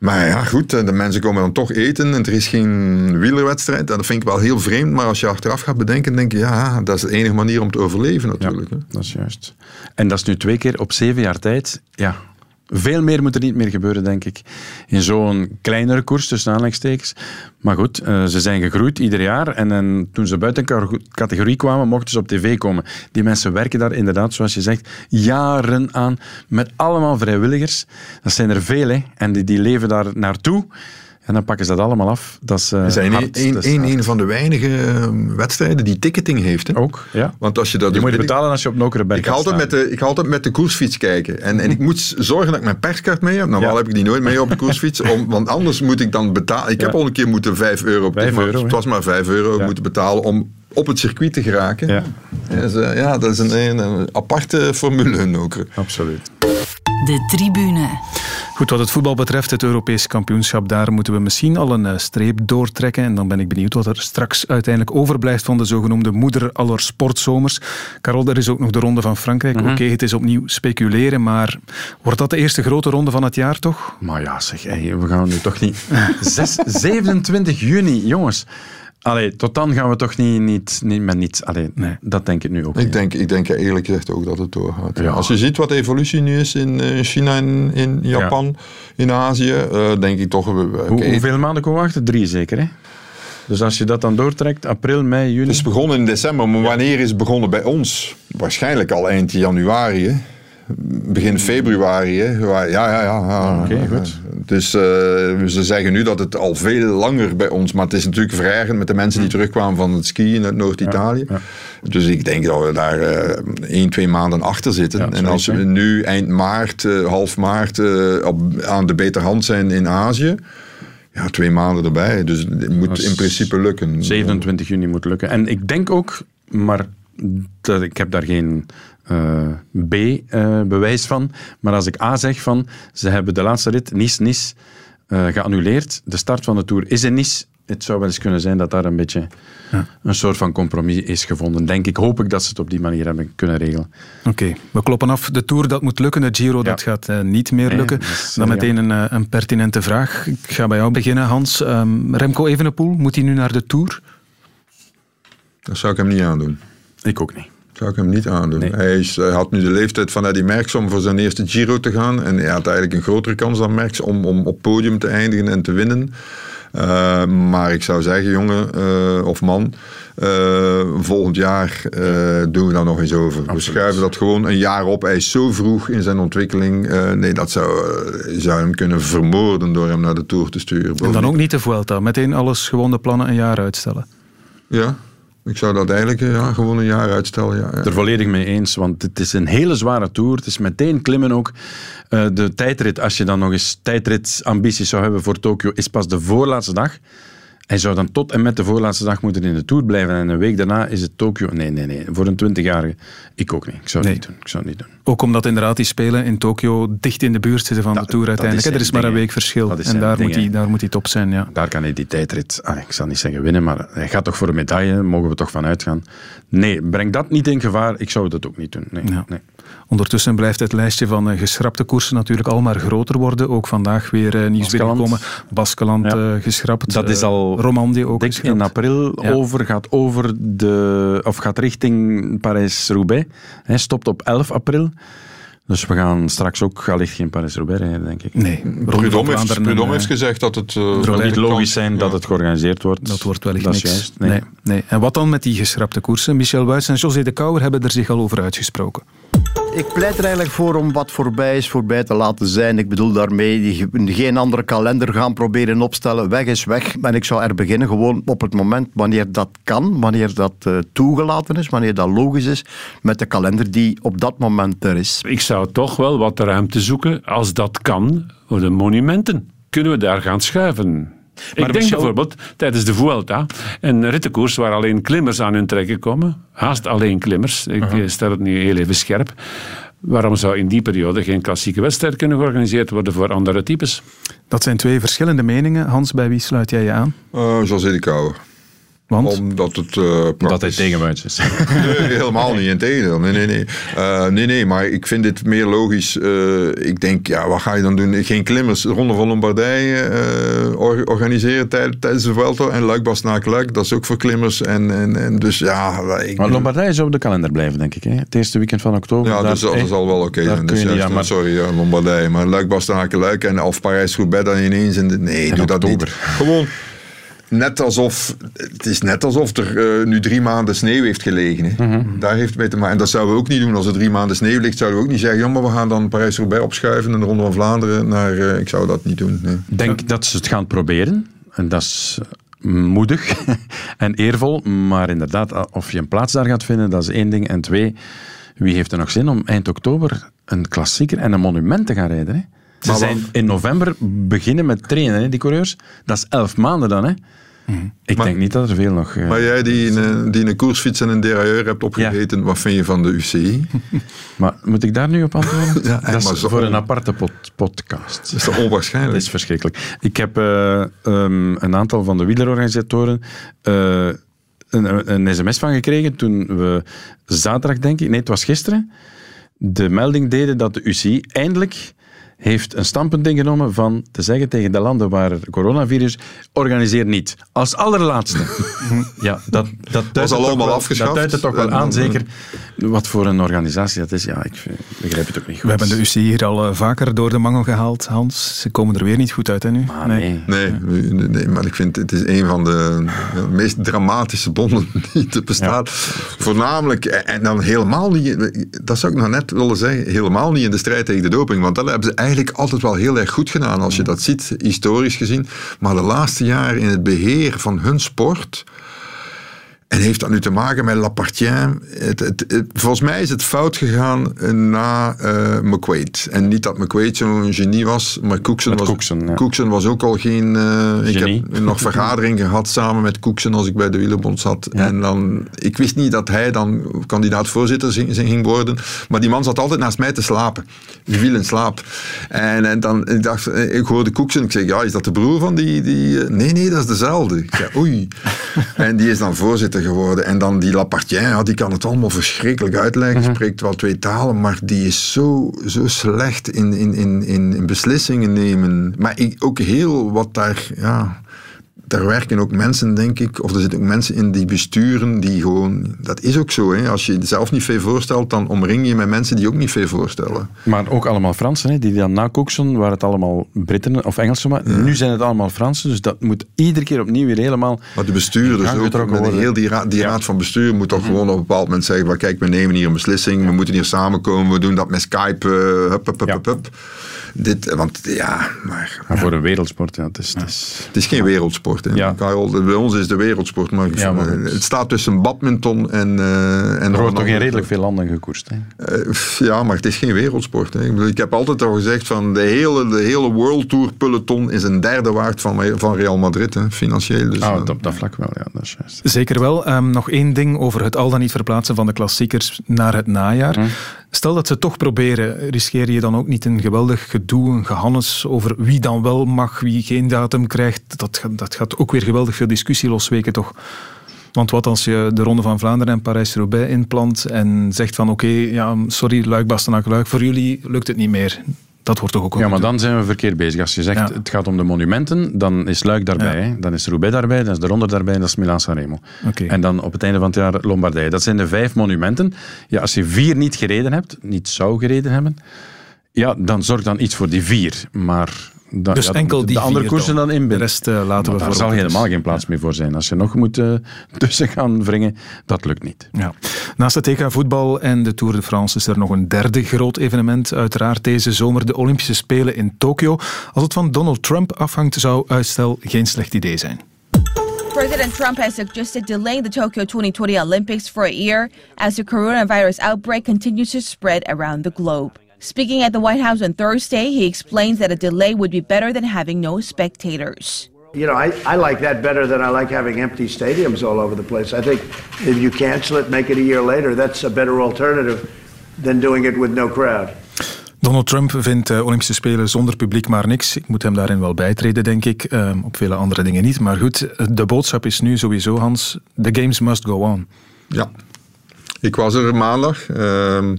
Maar ja, goed, eh, de mensen komen dan toch eten en er is geen wielerwedstrijd. Dat vind ik wel heel vreemd, maar als je achteraf gaat bedenken, denk je, ja, dat is de enige manier om te overleven natuurlijk. hè. Dat is juist. En dat is nu twee keer op zeven jaar tijd. Ja, veel meer moet er niet meer gebeuren, denk ik. In zo'n kleinere koers, tussen aanleidingstekens. Maar goed, eh, ze zijn gegroeid ieder jaar. En, en toen ze buiten ca- categorie kwamen, mochten ze op tv komen. Die mensen werken daar inderdaad, zoals je zegt, jaren aan. Met allemaal vrijwilligers. Dat zijn er veel, hè. En die, die leven daar naartoe. En dan pakken ze dat allemaal af. Dat is eh, zijn hard. een, Dat is een, hard. een van de weinige eh, wedstrijden die ticketing heeft. Hè? Ook, ja. Want als je dat Je dus moet je betalen als je op Nokerenberg Ik ga, altijd met de, ik ga altijd met de koersfiets kijken. En, en ik moet zorgen dat ik mijn perskaart mee heb. Normaal heb ik die nooit mee op de koersfiets. Om, want anders moet ik dan betalen. Ik heb Ja. al een keer moeten 5 euro, maar, euro, het was maar 5 euro moeten betalen om op het circuit te geraken. Ja. Ja, dat is een, een, een aparte formule ook. Absoluut. De tribune. Goed, wat het voetbal betreft, het Europees kampioenschap, daar moeten we misschien al een eh, streep doortrekken. En dan ben ik benieuwd wat er straks uiteindelijk overblijft van de zogenoemde moeder aller sportzomers. Carol, er is ook nog de Ronde van Frankrijk. Mhm. Oké, het is opnieuw speculeren, maar wordt dat de eerste grote ronde van het jaar toch? Maar ja, zeg, hey, we gaan nu toch niet... Zes, 27 juni, jongens. Allee, tot dan gaan we toch niet, niet, niet met niets... Allee, dat denk ik nu ook Ik niet. denk, ik denk eerlijk gezegd ook dat het doorgaat. Ja. Als je ziet wat de evolutie nu is in eh, China en in Japan, in Azië, eh, denk ik toch... Hoe, hoeveel maanden komen we wachten? Drie zeker, hè? Dus als je dat dan doortrekt, april, mei, juni... Het is begonnen in december, maar wanneer is het begonnen bij ons? Waarschijnlijk al eind januari, hè? Begin februari. Hè? Ja, ja, ja. ja. Oké, goed. Dus eh, ze zeggen nu dat het al veel langer bij ons, maar het is natuurlijk verergerd met de mensen die terugkwamen van het skiën uit Noord-Italië. Dus ik denk dat we daar eh één, twee maanden achter zitten. Ja, en als we nu eind maart, eh, half maart op, aan de beterhand zijn in Azië, ja, twee maanden erbij. Dus het moet in principe lukken. 27 juni moet lukken. En ik denk ook, maar dat, ik heb daar geen eh, B-bewijs van, maar als ik A zeg van, ze hebben de laatste rit, Nice-Nice, eh, geannuleerd. De start van de Tour is in Nice. Het zou wel eens kunnen zijn dat daar een beetje een soort van compromis is gevonden. Denk ik, hoop ik dat ze het op die manier hebben kunnen regelen. Oké, we kloppen af. De Tour, dat moet lukken. De Giro, dat gaat eh, niet meer lukken. is, Dan eh, meteen een, eh, een pertinente vraag. Ik ga bij jou beginnen, Hans. Ehm, Remco Evenepoel, moet hij nu naar de Tour? Dat zou ik hem niet aandoen. Ik ook niet. Zou ik hem niet aandoen. Hij, is, hij had nu de leeftijd van Eddy Merckx om voor zijn eerste Giro te gaan. En hij had eigenlijk een grotere kans dan Merckx om, om op podium te eindigen en te winnen. Uh, maar ik zou zeggen, jongen uh, of man, uh, volgend jaar doen we daar nog eens over. Absoluut. We schuiven dat gewoon een jaar op. Hij is zo vroeg in zijn ontwikkeling. nee, dat zou, zou hem kunnen vermoorden door hem naar de Tour te sturen. En dan ook niet de Vuelta. Meteen alles gewoon de plannen een jaar uitstellen. Ja, ik zou dat eigenlijk ja, gewoon een jaar uitstellen. Ja, ja. Er volledig mee eens, want het is een hele zware tour. Het is meteen klimmen ook. Uh, de tijdrit, als je dan nog eens tijdritambities zou hebben voor Tokio, is pas de voorlaatste dag. Hij zou dan tot en met de voorlaatste dag moeten in de Tour blijven. En een week daarna is het Tokio. Nee, nee, nee. Voor een twintigjarige, ik ook niet. Ik zou het nee. niet doen. Ik zou het niet doen. Ook omdat inderdaad die spelen in Tokio dicht in de buurt zitten van dat, de Tour uiteindelijk. Is er is maar een week verschil. En daar moet, hij, daar moet hij top zijn, ja. Daar kan hij die tijdrit, ah, ik zal niet zeggen winnen, maar hij gaat toch voor een medaille, mogen we toch van uitgaan. Nee, breng dat niet in gevaar. Ik zou dat ook niet doen. Nee, ja. nee. Ondertussen blijft het lijstje van uh, geschrapte koersen natuurlijk al maar groter worden. Ook vandaag weer uh, nieuws binnenkomen. Baskeland ja. uh, geschrapt. Dat is al Romandie ook dik in april ja. over, gaat over de, of gaat richting Parijs-Roubaix. Hij stopt op 11 april. Dus we gaan straks ook allicht geen Paris-Roubaix rijden, denk ik. Nee. Prudhomme heeft, Prudhomme heeft gezegd dat het... Uh, het niet logisch zijn dat het georganiseerd wordt. Dat wordt wellicht dat niks. Is juist, nee. Nee, nee. En wat dan met die geschrapte koersen? Michel Wuits en José de Kouwer hebben er zich al over uitgesproken. Ik pleit er eigenlijk voor om wat voorbij is, voorbij te laten zijn. Ik bedoel daarmee geen andere kalender gaan proberen opstellen. Weg is weg. En ik zou er beginnen gewoon op het moment wanneer dat kan, wanneer dat uh, toegelaten is, wanneer dat logisch is, met de kalender die op dat moment er is. Ik zou toch wel wat ruimte zoeken, als dat kan, voor de monumenten. Kunnen we daar gaan schuiven? Ik denk bijvoorbeeld tijdens de Vuelta een rittenkoers waar alleen klimmers aan hun trekken komen. Haast alleen klimmers. Ik eh, stel het nu heel even scherp. Waarom zou in die periode geen klassieke wedstrijd kunnen georganiseerd worden voor andere types? Dat zijn twee verschillende meningen. Hans, bij wie sluit jij je aan? Uh, José de Kouwer. Want? Omdat het uh, Dat Wuits is. Nee, helemaal niet. Integendeel. Nee, nee, nee. Uh, nee, nee. Maar ik vind dit meer logisch. Uh, ik denk, ja, wat ga je dan doen? Geen klimmers. Ronde van Lombardije or organiseren tijdens, tijdens de Vuelta. En Luik, Luik. Dat is ook voor klimmers. En, en, en dus ja... Ik maar Lombardije zou op de kalender blijven, denk ik. Hè? Het eerste weekend van oktober. Ja, daar, dus, dat hey, zal wel oké okay zijn. kun Dus je niet juist, aan, maar- Sorry, ja, Lombardije. Maar Luik, Bastenaak, Luik. En of Parijs-Roubaix dan ineens. In de, nee, In doe dat niet. Gewoon net alsof, het is net alsof er uh, nu drie maanden sneeuw heeft gelegen. Hè. Mhm. Daar heeft mee te maken. En dat zouden we ook niet doen. Als er drie maanden sneeuw ligt, zouden we ook niet zeggen, ja, maar we gaan dan Parijs-Roubaix opschuiven en de Ronde van Vlaanderen naar, uh, ik zou dat niet doen. Nee. Ik denk dat ze het gaan proberen. En dat is eh, moedig en eervol. Maar inderdaad, of je een plaats daar gaat vinden, dat is één ding. En twee, wie heeft er nog zin om eind oktober een klassieker en een monument te gaan rijden? Hè? Ze zijn in november beginnen met trainen, hè, die coureurs. Dat is elf maanden dan, hè? Ik Maar- denk niet dat er veel nog... eh, Maar jij die een, die een koersfiets en een derailleur hebt opgegeten, wat vind je van de UCI? Maar moet ik daar nu op antwoorden? Ja, dat is voor een aparte pod- podcast. Dat is toch onwaarschijnlijk? Dat is verschrikkelijk. Ik heb eh, ehm, een aantal van de wielerorganisatoren eh, een, een sms van gekregen toen we zaterdag, denk ik, nee, het was gisteren, de melding deden dat de UCI eindelijk heeft een standpunt ingenomen van te zeggen tegen de landen waar er coronavirus, organiseer niet. Als allerlaatste. ja, dat, dat duidt al het wel- afgeschaft. Dat duidt het toch wel aan, zeker. Wat voor een organisatie dat is, ja, ik eh, begrijp het ook niet goed. We hebben de UCI hier al eh, vaker door de mangel gehaald, Hans. Ze komen er weer niet goed uit, hè, nu? Ah, nee. Nee, nee, nee, maar ik vind het is een van de meest dramatische bonden die er bestaat. Voornamelijk, en dan helemaal niet, dat zou ik nog net willen zeggen, helemaal niet in de strijd tegen de doping. Want dat hebben ze eigenlijk altijd wel heel erg goed gedaan, als je dat ziet, historisch gezien. Maar de laatste jaren in het beheer van hun sport. En heeft dat nu te maken met Lapartien? Het, het, het- volgens mij is het fout gegaan eh, na eh McQuaid. En niet dat McQuaid zo'n genie was, maar Cookson was, Cookson, ja. Cookson was ook al geen... eh, ik heb nog vergadering gehad samen met Cookson als ik bij de Wielerbond zat. En dan, ik wist niet dat hij dan kandidaat-voorzitter ging, ging worden. Maar die man zat altijd naast mij te slapen. Die viel in slaap. En, en dan, ik dacht, ik hoorde Cookson. Ik zeg, ja, is dat de broer van die... die nee, nee, dat is dezelfde. Ik zei, oei. en die is dan voorzitter geworden. En dan die Lapartien, ja, die kan het allemaal verschrikkelijk uitleggen. Spreekt wel twee talen, maar die is zo, zo slecht in, in, in, in, in beslissingen nemen. Maar ik, ook heel wat daar... Ja, daar werken ook mensen, denk ik, of er zitten ook mensen in die besturen die gewoon... Dat is ook zo, hè. Als je zelf niet veel voorstelt, dan omring je met mensen die ook niet veel voorstellen. Maar ook allemaal Fransen, hè, die dan na Cookson waren het allemaal Britten of Engelsen. Maar nu zijn het allemaal Fransen, dus dat moet iedere keer opnieuw weer helemaal... Maar de bestuurders ook, met heel die, raad, die raad van bestuur moet toch gewoon op een bepaald moment zeggen, van, kijk, we nemen hier een beslissing, we moeten hier samenkomen, we doen dat met Skype, eh, hup, hup, hup, hup. Dit, want ja, maar... Maar voor een wereldsport, ja, het is... Het is Het is geen wereldsport. Ja. Karel, bij ons is de wereldsport, maar, Ja, maar- het staat tussen badminton en... eh en er wordt toch in redelijk veel landen gekoerst. Hè? Eh, ja, maar het is geen wereldsport. Hè. Ik, bedoel, ik heb altijd al gezegd van de hele, de hele World Tour peloton is een derde waard van, van Real Madrid, hè, financieel. Dus, eh, op dat vlak wel, ja, dat is juist. Zeker wel. Ehm, nog één ding over het al dan niet verplaatsen van de klassiekers naar het najaar. Hm. Stel dat ze toch proberen, riskeer je dan ook niet een geweldig gedoe, een gehannes over wie dan wel mag, wie geen datum krijgt. Dat, gaat- dat gaat ook weer geweldig veel discussie losweken, toch? Want wat als je de Ronde van Vlaanderen en Parijs-Roubaix inplant en zegt van oké, ja, sorry, Luik, Bastenaak, Luik, voor jullie lukt het niet meer. Dat wordt toch ook Ja, maar dan zijn we verkeerd bezig. Als je zegt Ja. het gaat om de monumenten, dan is Luik daarbij. Dan is Roubaix daarbij, dan is de Ronde daarbij en dat is Milaan-Sanremo. Oké. En dan op het einde van het jaar Lombardije. Dat zijn de vijf monumenten. Ja, als je vier niet gereden hebt, niet zou gereden hebben, ja, dan zorg dan iets voor die vier. Maar dan, Dus ja, enkel de die andere koersen dan. dan inbinden. De rest, eh, laten we Daar zal helemaal geen plaats meer voor zijn. Als je nog moet eh, tussen gaan wringen, dat lukt niet. Ja. Naast het TK voetbal en de Tour de France is er nog een derde groot evenement. Uiteraard deze zomer de Olympische Spelen in Tokio. Als het van Donald Trump afhangt, zou uitstel geen slecht idee zijn. President Trump has suggested delaying the Tokyo 2020 Olympics for a year as the coronavirus outbreak continues to spread around the globe. Speaking at the White House on Thursday, he explains that a delay would be better than having no spectators. You know, I, I like that better than I like having empty stadiums all over the place. I think if you cancel it, make it a year later, that's a better alternative than doing it with no crowd. Donald Trump vindt de Olympische Spelen zonder publiek maar niks. Ik moet hem daarin wel bijtreden, denk ik. Ehm, op vele andere dingen niet. Maar goed, de boodschap is nu sowieso, Hans, the games must go on. Ja. Ik was er maandag. ehm,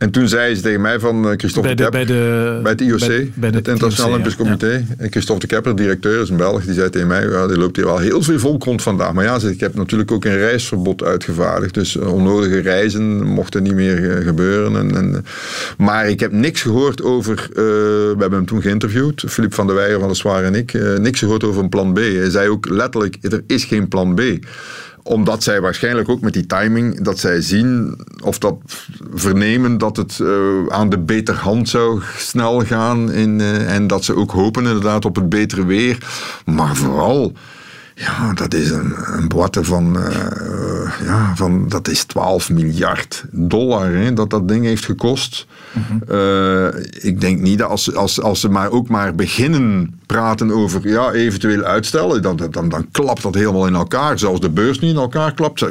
en toen zei ze tegen mij van eh, Christophe Bij de- bij de- bij het IOC, bij- bij de het Internationaal Olympisch ja. Comité. En Christophe de Kepper, directeur, is een Belg, die zei tegen mij, ja, er loopt hier wel heel veel volk rond vandaag. Maar ja, zei, ik heb natuurlijk ook een reisverbod uitgevaardigd. Dus eh, onnodige reizen mochten niet meer eh, gebeuren. En, en, maar ik heb niks gehoord over, we hebben hem toen geïnterviewd, Filip van der Weijer van de Zwaar en ik, niks gehoord over een plan B. Hij zei ook letterlijk, er is geen plan B omdat zij waarschijnlijk ook met die timing, dat zij zien of dat vernemen dat het eh, aan de beterhand zou snel gaan. In, eh, en dat ze ook hopen inderdaad op het betere weer. Maar vooral, ja, dat is een, een boete van, eh, ja, van, dat is 12 miljard dollar hè, dat dat ding heeft gekost. Eh, ik denk niet dat als, als, als ze maar ook maar beginnen praten over ja, eventueel uitstellen, dan, dan, dan klapt dat helemaal in elkaar. Zelfs de beurs niet in elkaar klapt.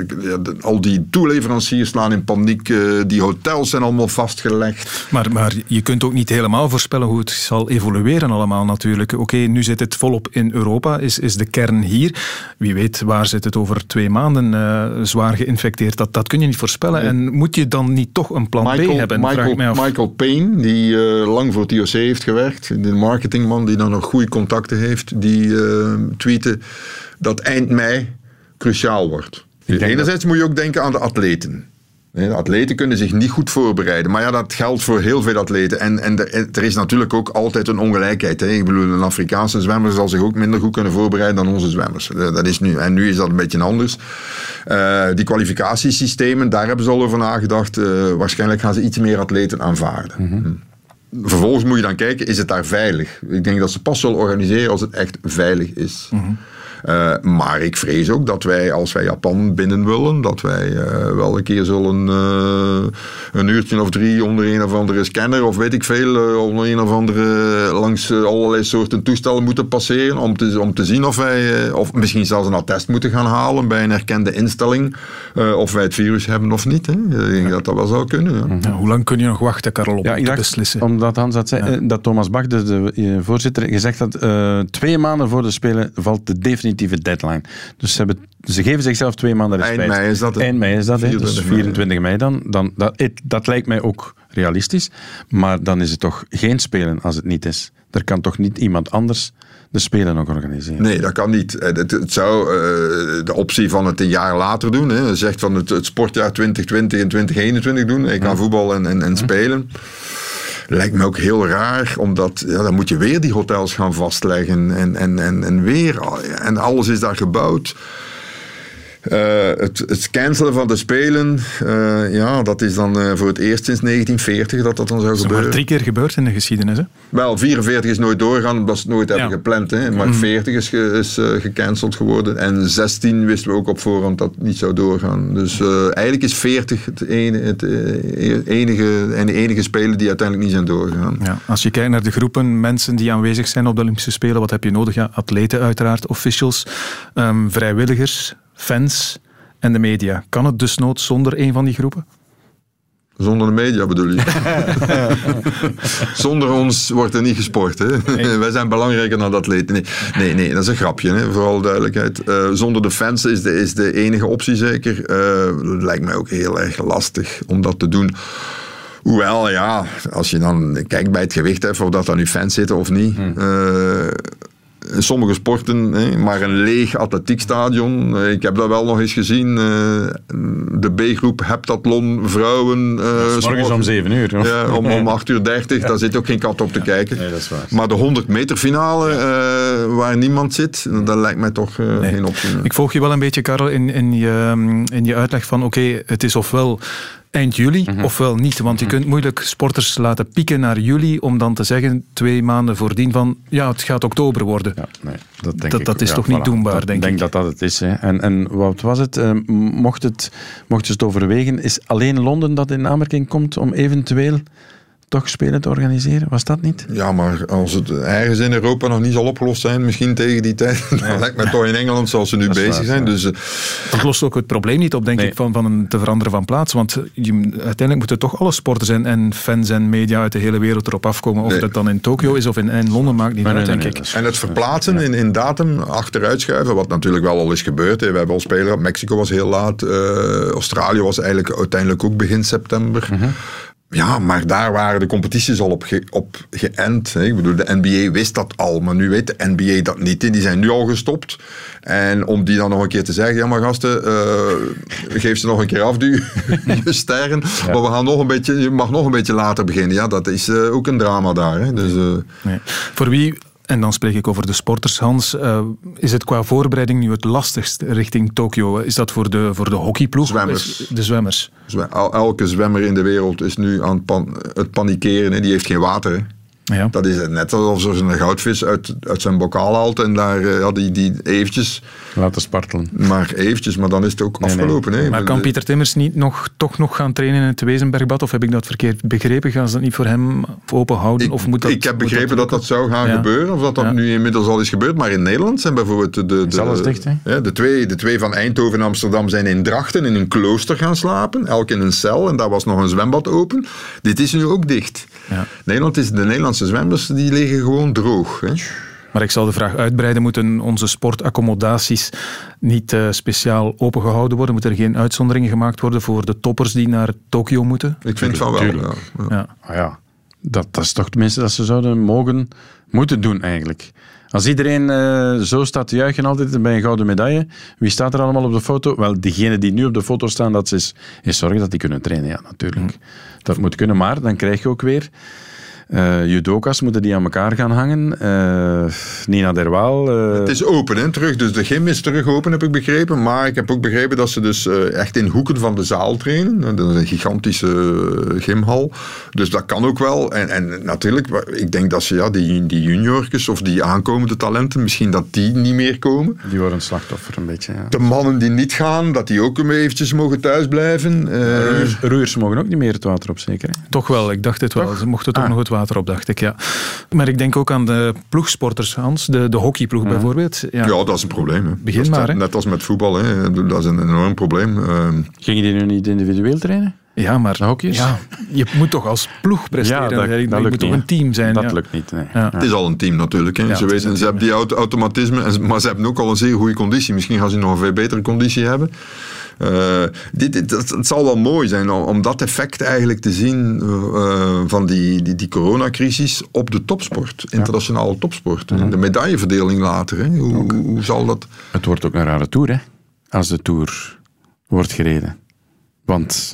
Al die toeleveranciers slaan in paniek. eh, die hotels zijn allemaal vastgelegd. Maar, maar je kunt ook niet helemaal voorspellen hoe het zal evolueren allemaal natuurlijk. Oké, nu zit het volop in Europa, is, is de kern hier. Wie weet, waar zit het over twee maanden eh, zwaar geïnfecteerd? Dat, dat kun je niet voorspellen. En moet je dan niet toch een plan B hebben? Michael. Michael Payne, die eh, lang voor het IOC heeft gewerkt, de marketingman die dan nog goede contacten heeft, die eh tweette dat eind mei cruciaal wordt. Enerzijds moet je ook denken aan de atleten. De atleten kunnen zich niet goed voorbereiden. Maar ja, dat geldt voor heel veel atleten. En, en er, er is natuurlijk ook altijd een ongelijkheid. Hè. Ik bedoel, een Afrikaanse zwemmer zal zich ook minder goed kunnen voorbereiden dan onze zwemmers. Eh, Dat is nu, en nu is dat een beetje anders. Eh, die kwalificatiesystemen, daar hebben ze al over nagedacht. Waarschijnlijk gaan ze iets meer atleten aanvaarden. Vervolgens moet je dan kijken, is het daar veilig? Ik denk dat ze pas zullen organiseren als het echt veilig is. Eh, maar ik vrees ook dat wij, als wij Japan binnen willen, dat wij eh, wel een keer zullen eh, een uurtje of drie onder een of andere scanner, of weet ik veel, onder een of andere langs allerlei soorten toestellen moeten passeren om te, om te zien of wij, eh, of misschien zelfs een attest moeten gaan halen bij een erkende instelling, eh, of wij het virus hebben of niet. Hè. Ik denk dat dat wel zou kunnen. Ja. Ja, hoe lang kun je nog wachten, Karel, om Ja, ik te dacht, beslissen? omdat Hans dat zei, dat Thomas Bach, de, de voorzitter, gezegd had, eh, twee maanden voor de Spelen valt de definitieve deadline. Dus ze, hebben, ze geven zichzelf twee maanden Eind respijt. mei is dat, hè? Eind mei is dat, hè, dus 24 mei. 24 dan. dan dat, dat lijkt mij ook realistisch, maar dan is het toch geen Spelen als het niet is. Er kan toch niet iemand anders de Spelen nog organiseren? Nee, dat kan niet. Eh, Het, het zou eh, de optie van het een jaar later doen. Hè. Zegt van het, het sportjaar 2020 en 2021 doen. Ik kan voetbal en, en, en spelen. Lijkt me ook heel raar, omdat ja, dan moet je weer die hotels gaan vastleggen. En, en, en, en weer, en alles is daar gebouwd. Eh, het, het cancelen van de Spelen, eh, ja, dat is dan eh, voor het eerst sinds 1940 dat dat dan zou Dat is maar gebeuren. drie keer gebeurd in de geschiedenis. Hè? Wel, 44 is nooit doorgegaan omdat ze het nooit hebben gepland. Hè. Maar Mhm. 40 is, ge- is gecanceld geworden. En 16 wisten we ook op voorhand dat het niet zou doorgaan. Dus eigenlijk is 40 het, ene, het enige, en de enige spelen die uiteindelijk niet zijn doorgegaan. Ja, als je kijkt naar de groepen mensen die aanwezig zijn op de Olympische Spelen, wat heb je nodig? Ja, atleten uiteraard, officials, ehm, vrijwilligers, fans en de media. Kan het dus nood zonder een van die groepen? Zonder de media bedoel je? Zonder ons wordt er niet gesport. Hè? Wij zijn belangrijker dan de atleten. Nee, nee, nee dat is een grapje, hè? vooral duidelijkheid. Eh, zonder de fans is de, is de enige optie zeker. Eh, lijkt mij ook heel erg lastig om dat te doen. Hoewel, ja, als je dan kijkt bij het gewicht, hè, of dat dan nu fans zitten of niet. eh, in sommige sporten, hè, maar een leeg atletiekstadion. eh, Ik heb dat wel nog eens gezien. eh, de B-groep heptathlon, vrouwen. eh, is morgens om 7 uur. hoor. Ja, om, om 8 uur 30, daar zit ook geen kat op te kijken. Nee, dat is waar. Maar de 100 meter finale, eh, waar niemand zit, dat lijkt mij toch eh, geen optie. Ik volg je wel een beetje, Karel, in, in, je, mm, in je uitleg van oké, het is ofwel eind juli Mhm. ofwel niet. Want je kunt moeilijk sporters laten pieken naar juli om dan te zeggen twee maanden voordien van ja, het gaat oktober worden. Nee, dat denk dat, ik. dat is Ja, toch niet doenbaar, Dat- denk denk ik. dat dat het is. Hè. En, en wat was het? Eh, mocht het? Mochten ze het overwegen, is alleen Londen dat in aanmerking komt om eventueel toch spelen te organiseren? Was dat niet? Ja, maar als het ergens in Europa nog niet zal opgelost zijn, misschien tegen die tijd, dan lijkt mij toch in Engeland zoals ze nu bezig waar, zijn. ja. Dus, eh, Dat lost ook het probleem niet op, denk ik, van, van een te veranderen van plaats. Want je, uiteindelijk moeten toch alle sporters en, en fans en media uit de hele wereld erop afkomen. Of dat dan in Tokio is of in, in Londen, maakt niet uit, denk ik. En het verplaatsen in, in datum, achteruitschuiven, wat natuurlijk wel al is gebeurd. hè. We hebben al spelen gehad. Mexico was heel laat. eh, Australië was eigenlijk uiteindelijk ook begin september. Mhm. Ja, maar daar waren de competities al op, ge- op geënt. hè. Ik bedoel, de NBA wist dat al, maar nu weet de NBA dat niet. Die zijn nu al gestopt. En om die dan nog een keer te zeggen, ja maar gasten, eh, geef ze nog een keer af, die, je sterren. Maar we gaan nog een beetje, je mag nog een beetje later beginnen. Ja, dat is eh, ook een drama daar. Hè. Dus, eh, Nee. Voor wie, en dan spreek ik over de sporters, Hans, eh, is het qua voorbereiding nu het lastigst richting Tokio? Is dat voor de, voor de hockeyploeg? Zwemmers. De zwemmers. Zwe- el- Elke zwemmer in de wereld is nu aan het, pan- het panikeren. Hè. Die heeft geen water. Ja. Dat is net alsof ze een goudvis uit, uit zijn bokaal haalt en daar eh, ja, die, die eventjes... Laten spartelen. Maar eventjes, maar dan is het ook afgelopen. Hè. Maar kan Pieter Timmers niet nog, toch nog gaan trainen in het Wezenbergbad? Of heb ik dat verkeerd begrepen? Gaan ze dat niet voor hem open houden? Of moet dat, ik heb begrepen dat dat zou gaan Ja. gebeuren, of dat dat Ja. nu inmiddels al is gebeurd. Maar in Nederland zijn bijvoorbeeld de, de, dicht, ja, de, twee, de twee van Eindhoven en Amsterdam zijn in Drachten in een klooster gaan slapen. Elk in een cel en daar was nog een zwembad open. Dit is nu ook dicht. Nederland is, de Nederlandse zwemmers die liggen gewoon droog. Hè? Maar ik zal de vraag uitbreiden. Moeten onze sportaccommodaties niet eh, speciaal opengehouden worden? Moeten er geen uitzonderingen gemaakt worden voor de toppers die naar Tokio moeten? Ik vind van wel. Ja. Ja. Ah ja, dat, dat is toch tenminste dat ze zouden mogen, moeten doen eigenlijk. Als iedereen eh, zo staat te juichen altijd bij een gouden medaille, wie staat er allemaal op de foto? Wel, diegenen die nu op de foto staan, dat is, is zorgen dat die kunnen trainen. Ja, natuurlijk. Dat moet kunnen, maar dan krijg je ook weer... eh judoka's moeten die aan elkaar gaan hangen. Eh, Nina Derwaal... eh, Het is open, hè, terug. Dus de gym is terug open, heb ik begrepen. Maar ik heb ook begrepen dat ze dus eh, echt in hoeken van de zaal trainen. Dat is een gigantische gymhal. Dus dat kan ook wel. En, en natuurlijk, ik denk dat ze ja, die, die juniortjes of die aankomende talenten, misschien dat die niet meer komen. Die worden een slachtoffer een beetje, ja. De mannen die niet gaan, dat die ook eventjes mogen thuisblijven. Eh, Roeiers, roeiers mogen ook niet meer het water op, zeker? hè? Toch wel, ik dacht het wel. Ze mochten toch Ah. nog het water op, dacht ik. Ja. Maar ik denk ook aan de ploegsporters, Hans. De, de hockeyploeg bijvoorbeeld. Ja. ja. dat is een probleem. Hè. Begin Dat is maar, net- hè. Net als met voetbal, hè. dat is een enorm probleem. Ehm, Gingen die nu niet individueel trainen? Ja, maar ja, je moet toch als ploeg presteren. Ja, dat- je dat moet toch een team zijn. Dat ja. lukt niet, nee. Ja. Het is al een team natuurlijk. Hè. Ja, ze, weten, ze hebben die auto- automatisme, maar ze hebben ook al een zeer goede conditie. Misschien gaan ze nog een veel betere conditie hebben. Eh, dit, dit- dat- het zal wel mooi zijn om, om dat effect eigenlijk te zien eh, van die, die, die coronacrisis op de topsport, internationale topsport. Mhm. De medailleverdeling later. Hè. Hoe, hoe, hoe zal dat... Het wordt ook een rare tour, hè? Als de tour wordt gereden. Want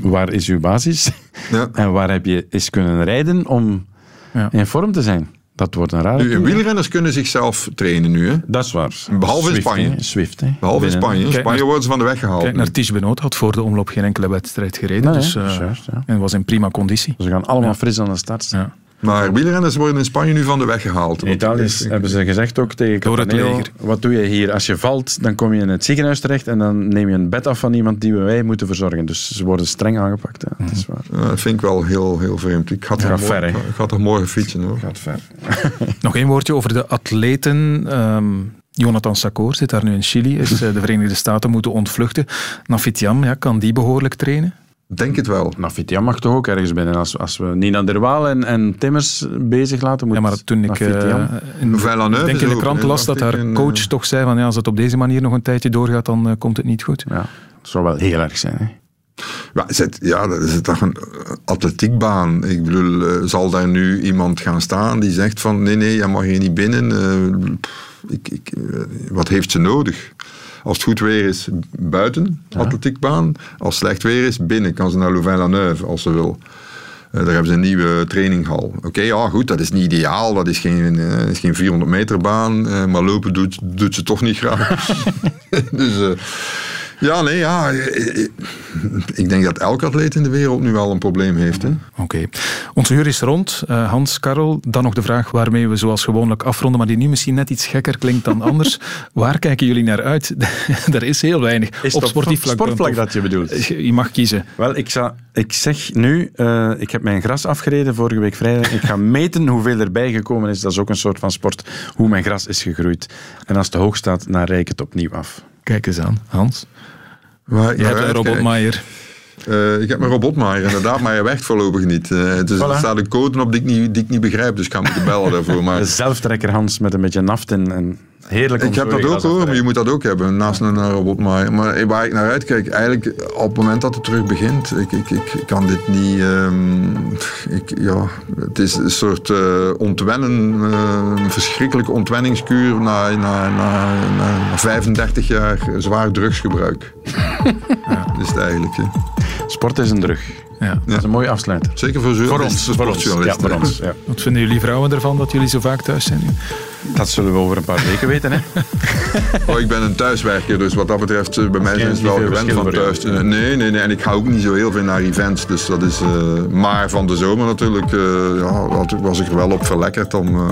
waar is uw basis? Ja. En waar heb je eens kunnen rijden om Ja. in vorm te zijn? Dat wordt een rare Nu, wielrenners kunnen zichzelf trainen nu. Hè. Dat is waar. Behalve in Spanje. hè. Swift, hè. Behalve in. Spanje. In Spanje naar- worden ze van de weg gehaald. Kijk naar Ties Benoot, had voor de omloop geen enkele wedstrijd gereden. Nee, dus, eh, juist, ja. En was in prima conditie. Ze gaan allemaal fris aan de start staan. Ja. Maar wielrenners worden in Spanje nu van de weg gehaald. In Italië is- hebben ze gezegd ook tegen Door het leger. wat doe je hier? Als je valt, dan kom je in het ziekenhuis terecht en dan neem je een bed af van iemand die wij moeten verzorgen. Dus ze worden streng aangepakt. Dat is waar. Ja, dat vind ik wel heel, heel vreemd. Ik ga, toch Gaat morgen, ik ga toch morgen fietsen hoor. Gaat ver. Nog één woordje over de atleten. Ehm, Jonathan Sakor zit daar nu in Chili, is eh, de Verenigde Staten moeten ontvluchten. Nafitiam, ja, kan die behoorlijk trainen? Denk het wel. Nafitiam mag toch ook ergens binnen. Als, als we Nina Derwaal en, en Timmers bezig laten, moet Ja, maar toen ik, eh, in, Villeneuve denk in de krant las dat haar en, coach eh, toch zei van ja, als het op deze manier nog een tijdje doorgaat, dan eh, komt het niet goed. Ja, het zou wel heel erg zijn. Hè? Maar zit, ja, dat is toch een atletiekbaan. Ik bedoel, eh, zal daar nu iemand gaan staan die zegt van nee, nee, je mag hier niet binnen. Uh, ik, ik, uh, wat heeft ze nodig? Als het goed weer is, buiten, ja. atletiekbaan. Als slecht weer is, binnen. Kan ze naar Louvain-la-Neuve als ze wil. Uh, daar hebben ze een nieuwe traininghal. Oké, okay, ja goed, dat is niet ideaal. Dat is geen, uh, is geen 400 meter baan. Uh, maar lopen doet, doet ze toch niet graag. dus ja, nee, ja. Ik denk dat elke atleet in de wereld nu wel een probleem heeft. Oké. Okay. Onze uur is rond. Uh, Hans, Karel, dan nog de vraag waarmee we zoals gewoonlijk afronden, maar die nu misschien net iets gekker klinkt dan anders. Waar kijken jullie naar uit? er is heel weinig. Is op sportief vlak. Sportvlak dat je bedoelt? Je mag kiezen. Wel, ik, zou, ik zeg nu, uh, ik heb mijn gras afgereden vorige week vrijdag. Ik ga meten hoeveel erbij gekomen is. Dat is ook een soort van sport, hoe mijn gras is gegroeid. En als het te hoog staat, dan rijk ik het opnieuw af. Kijk eens aan, Hans. Waar, Je hebt een robotmaaier. Uh, ik heb mijn robotmaaier, inderdaad, maar hij werkt voorlopig niet. Uh, dus voilà. er staat een code op die ik niet, die ik niet begrijp, dus ik ga moeten bellen daarvoor. Maar... De zelftrekker Hans met een beetje naft en, en heerlijk Ik heb dat ook hoor, maar je moet dat ook hebben, naast een robotmaaier. Maar waar ik naar uitkijk, eigenlijk op het moment dat het terug begint, ik, ik, ik kan dit niet... Um, ik, ja, het is een soort uh, ontwennen, een verschrikkelijke ontwenningskuur na, na, na, na 35 jaar zwaar drugsgebruik. ja. Dat is het eigenlijk. Hè. Sport is een drug. Ja. Dat is een mooie afsluiter. Zeker voor, voor ons. Voor ons. Ja, voor ons ja. Wat vinden jullie vrouwen ervan dat jullie zo vaak thuis zijn nu? Dat zullen we over een paar weken weten. Hè? oh, ik ben een thuiswerker, dus wat dat betreft, eh, bij mij zijn ze wel gewend van thuis. Nee, nee, nee. En ik ga ook niet zo heel veel naar events. Dus dat is, uh, maar van de zomer natuurlijk uh, ja, was ik er wel op verlekkerd om uh,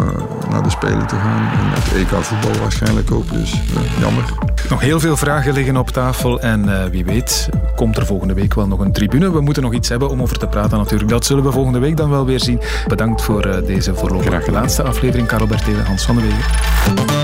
naar de Spelen te gaan. En het EK voetbal waarschijnlijk ook. Dus jammer. Nog heel veel vragen liggen op tafel. En wie weet komt er volgende week wel nog een tribune. We moeten nog iets hebben om over te praten natuurlijk. Dat zullen we volgende week dan wel weer zien. Bedankt voor deze voorlopig laatste aflevering. Karel Bertelen, Hans van der Wegen.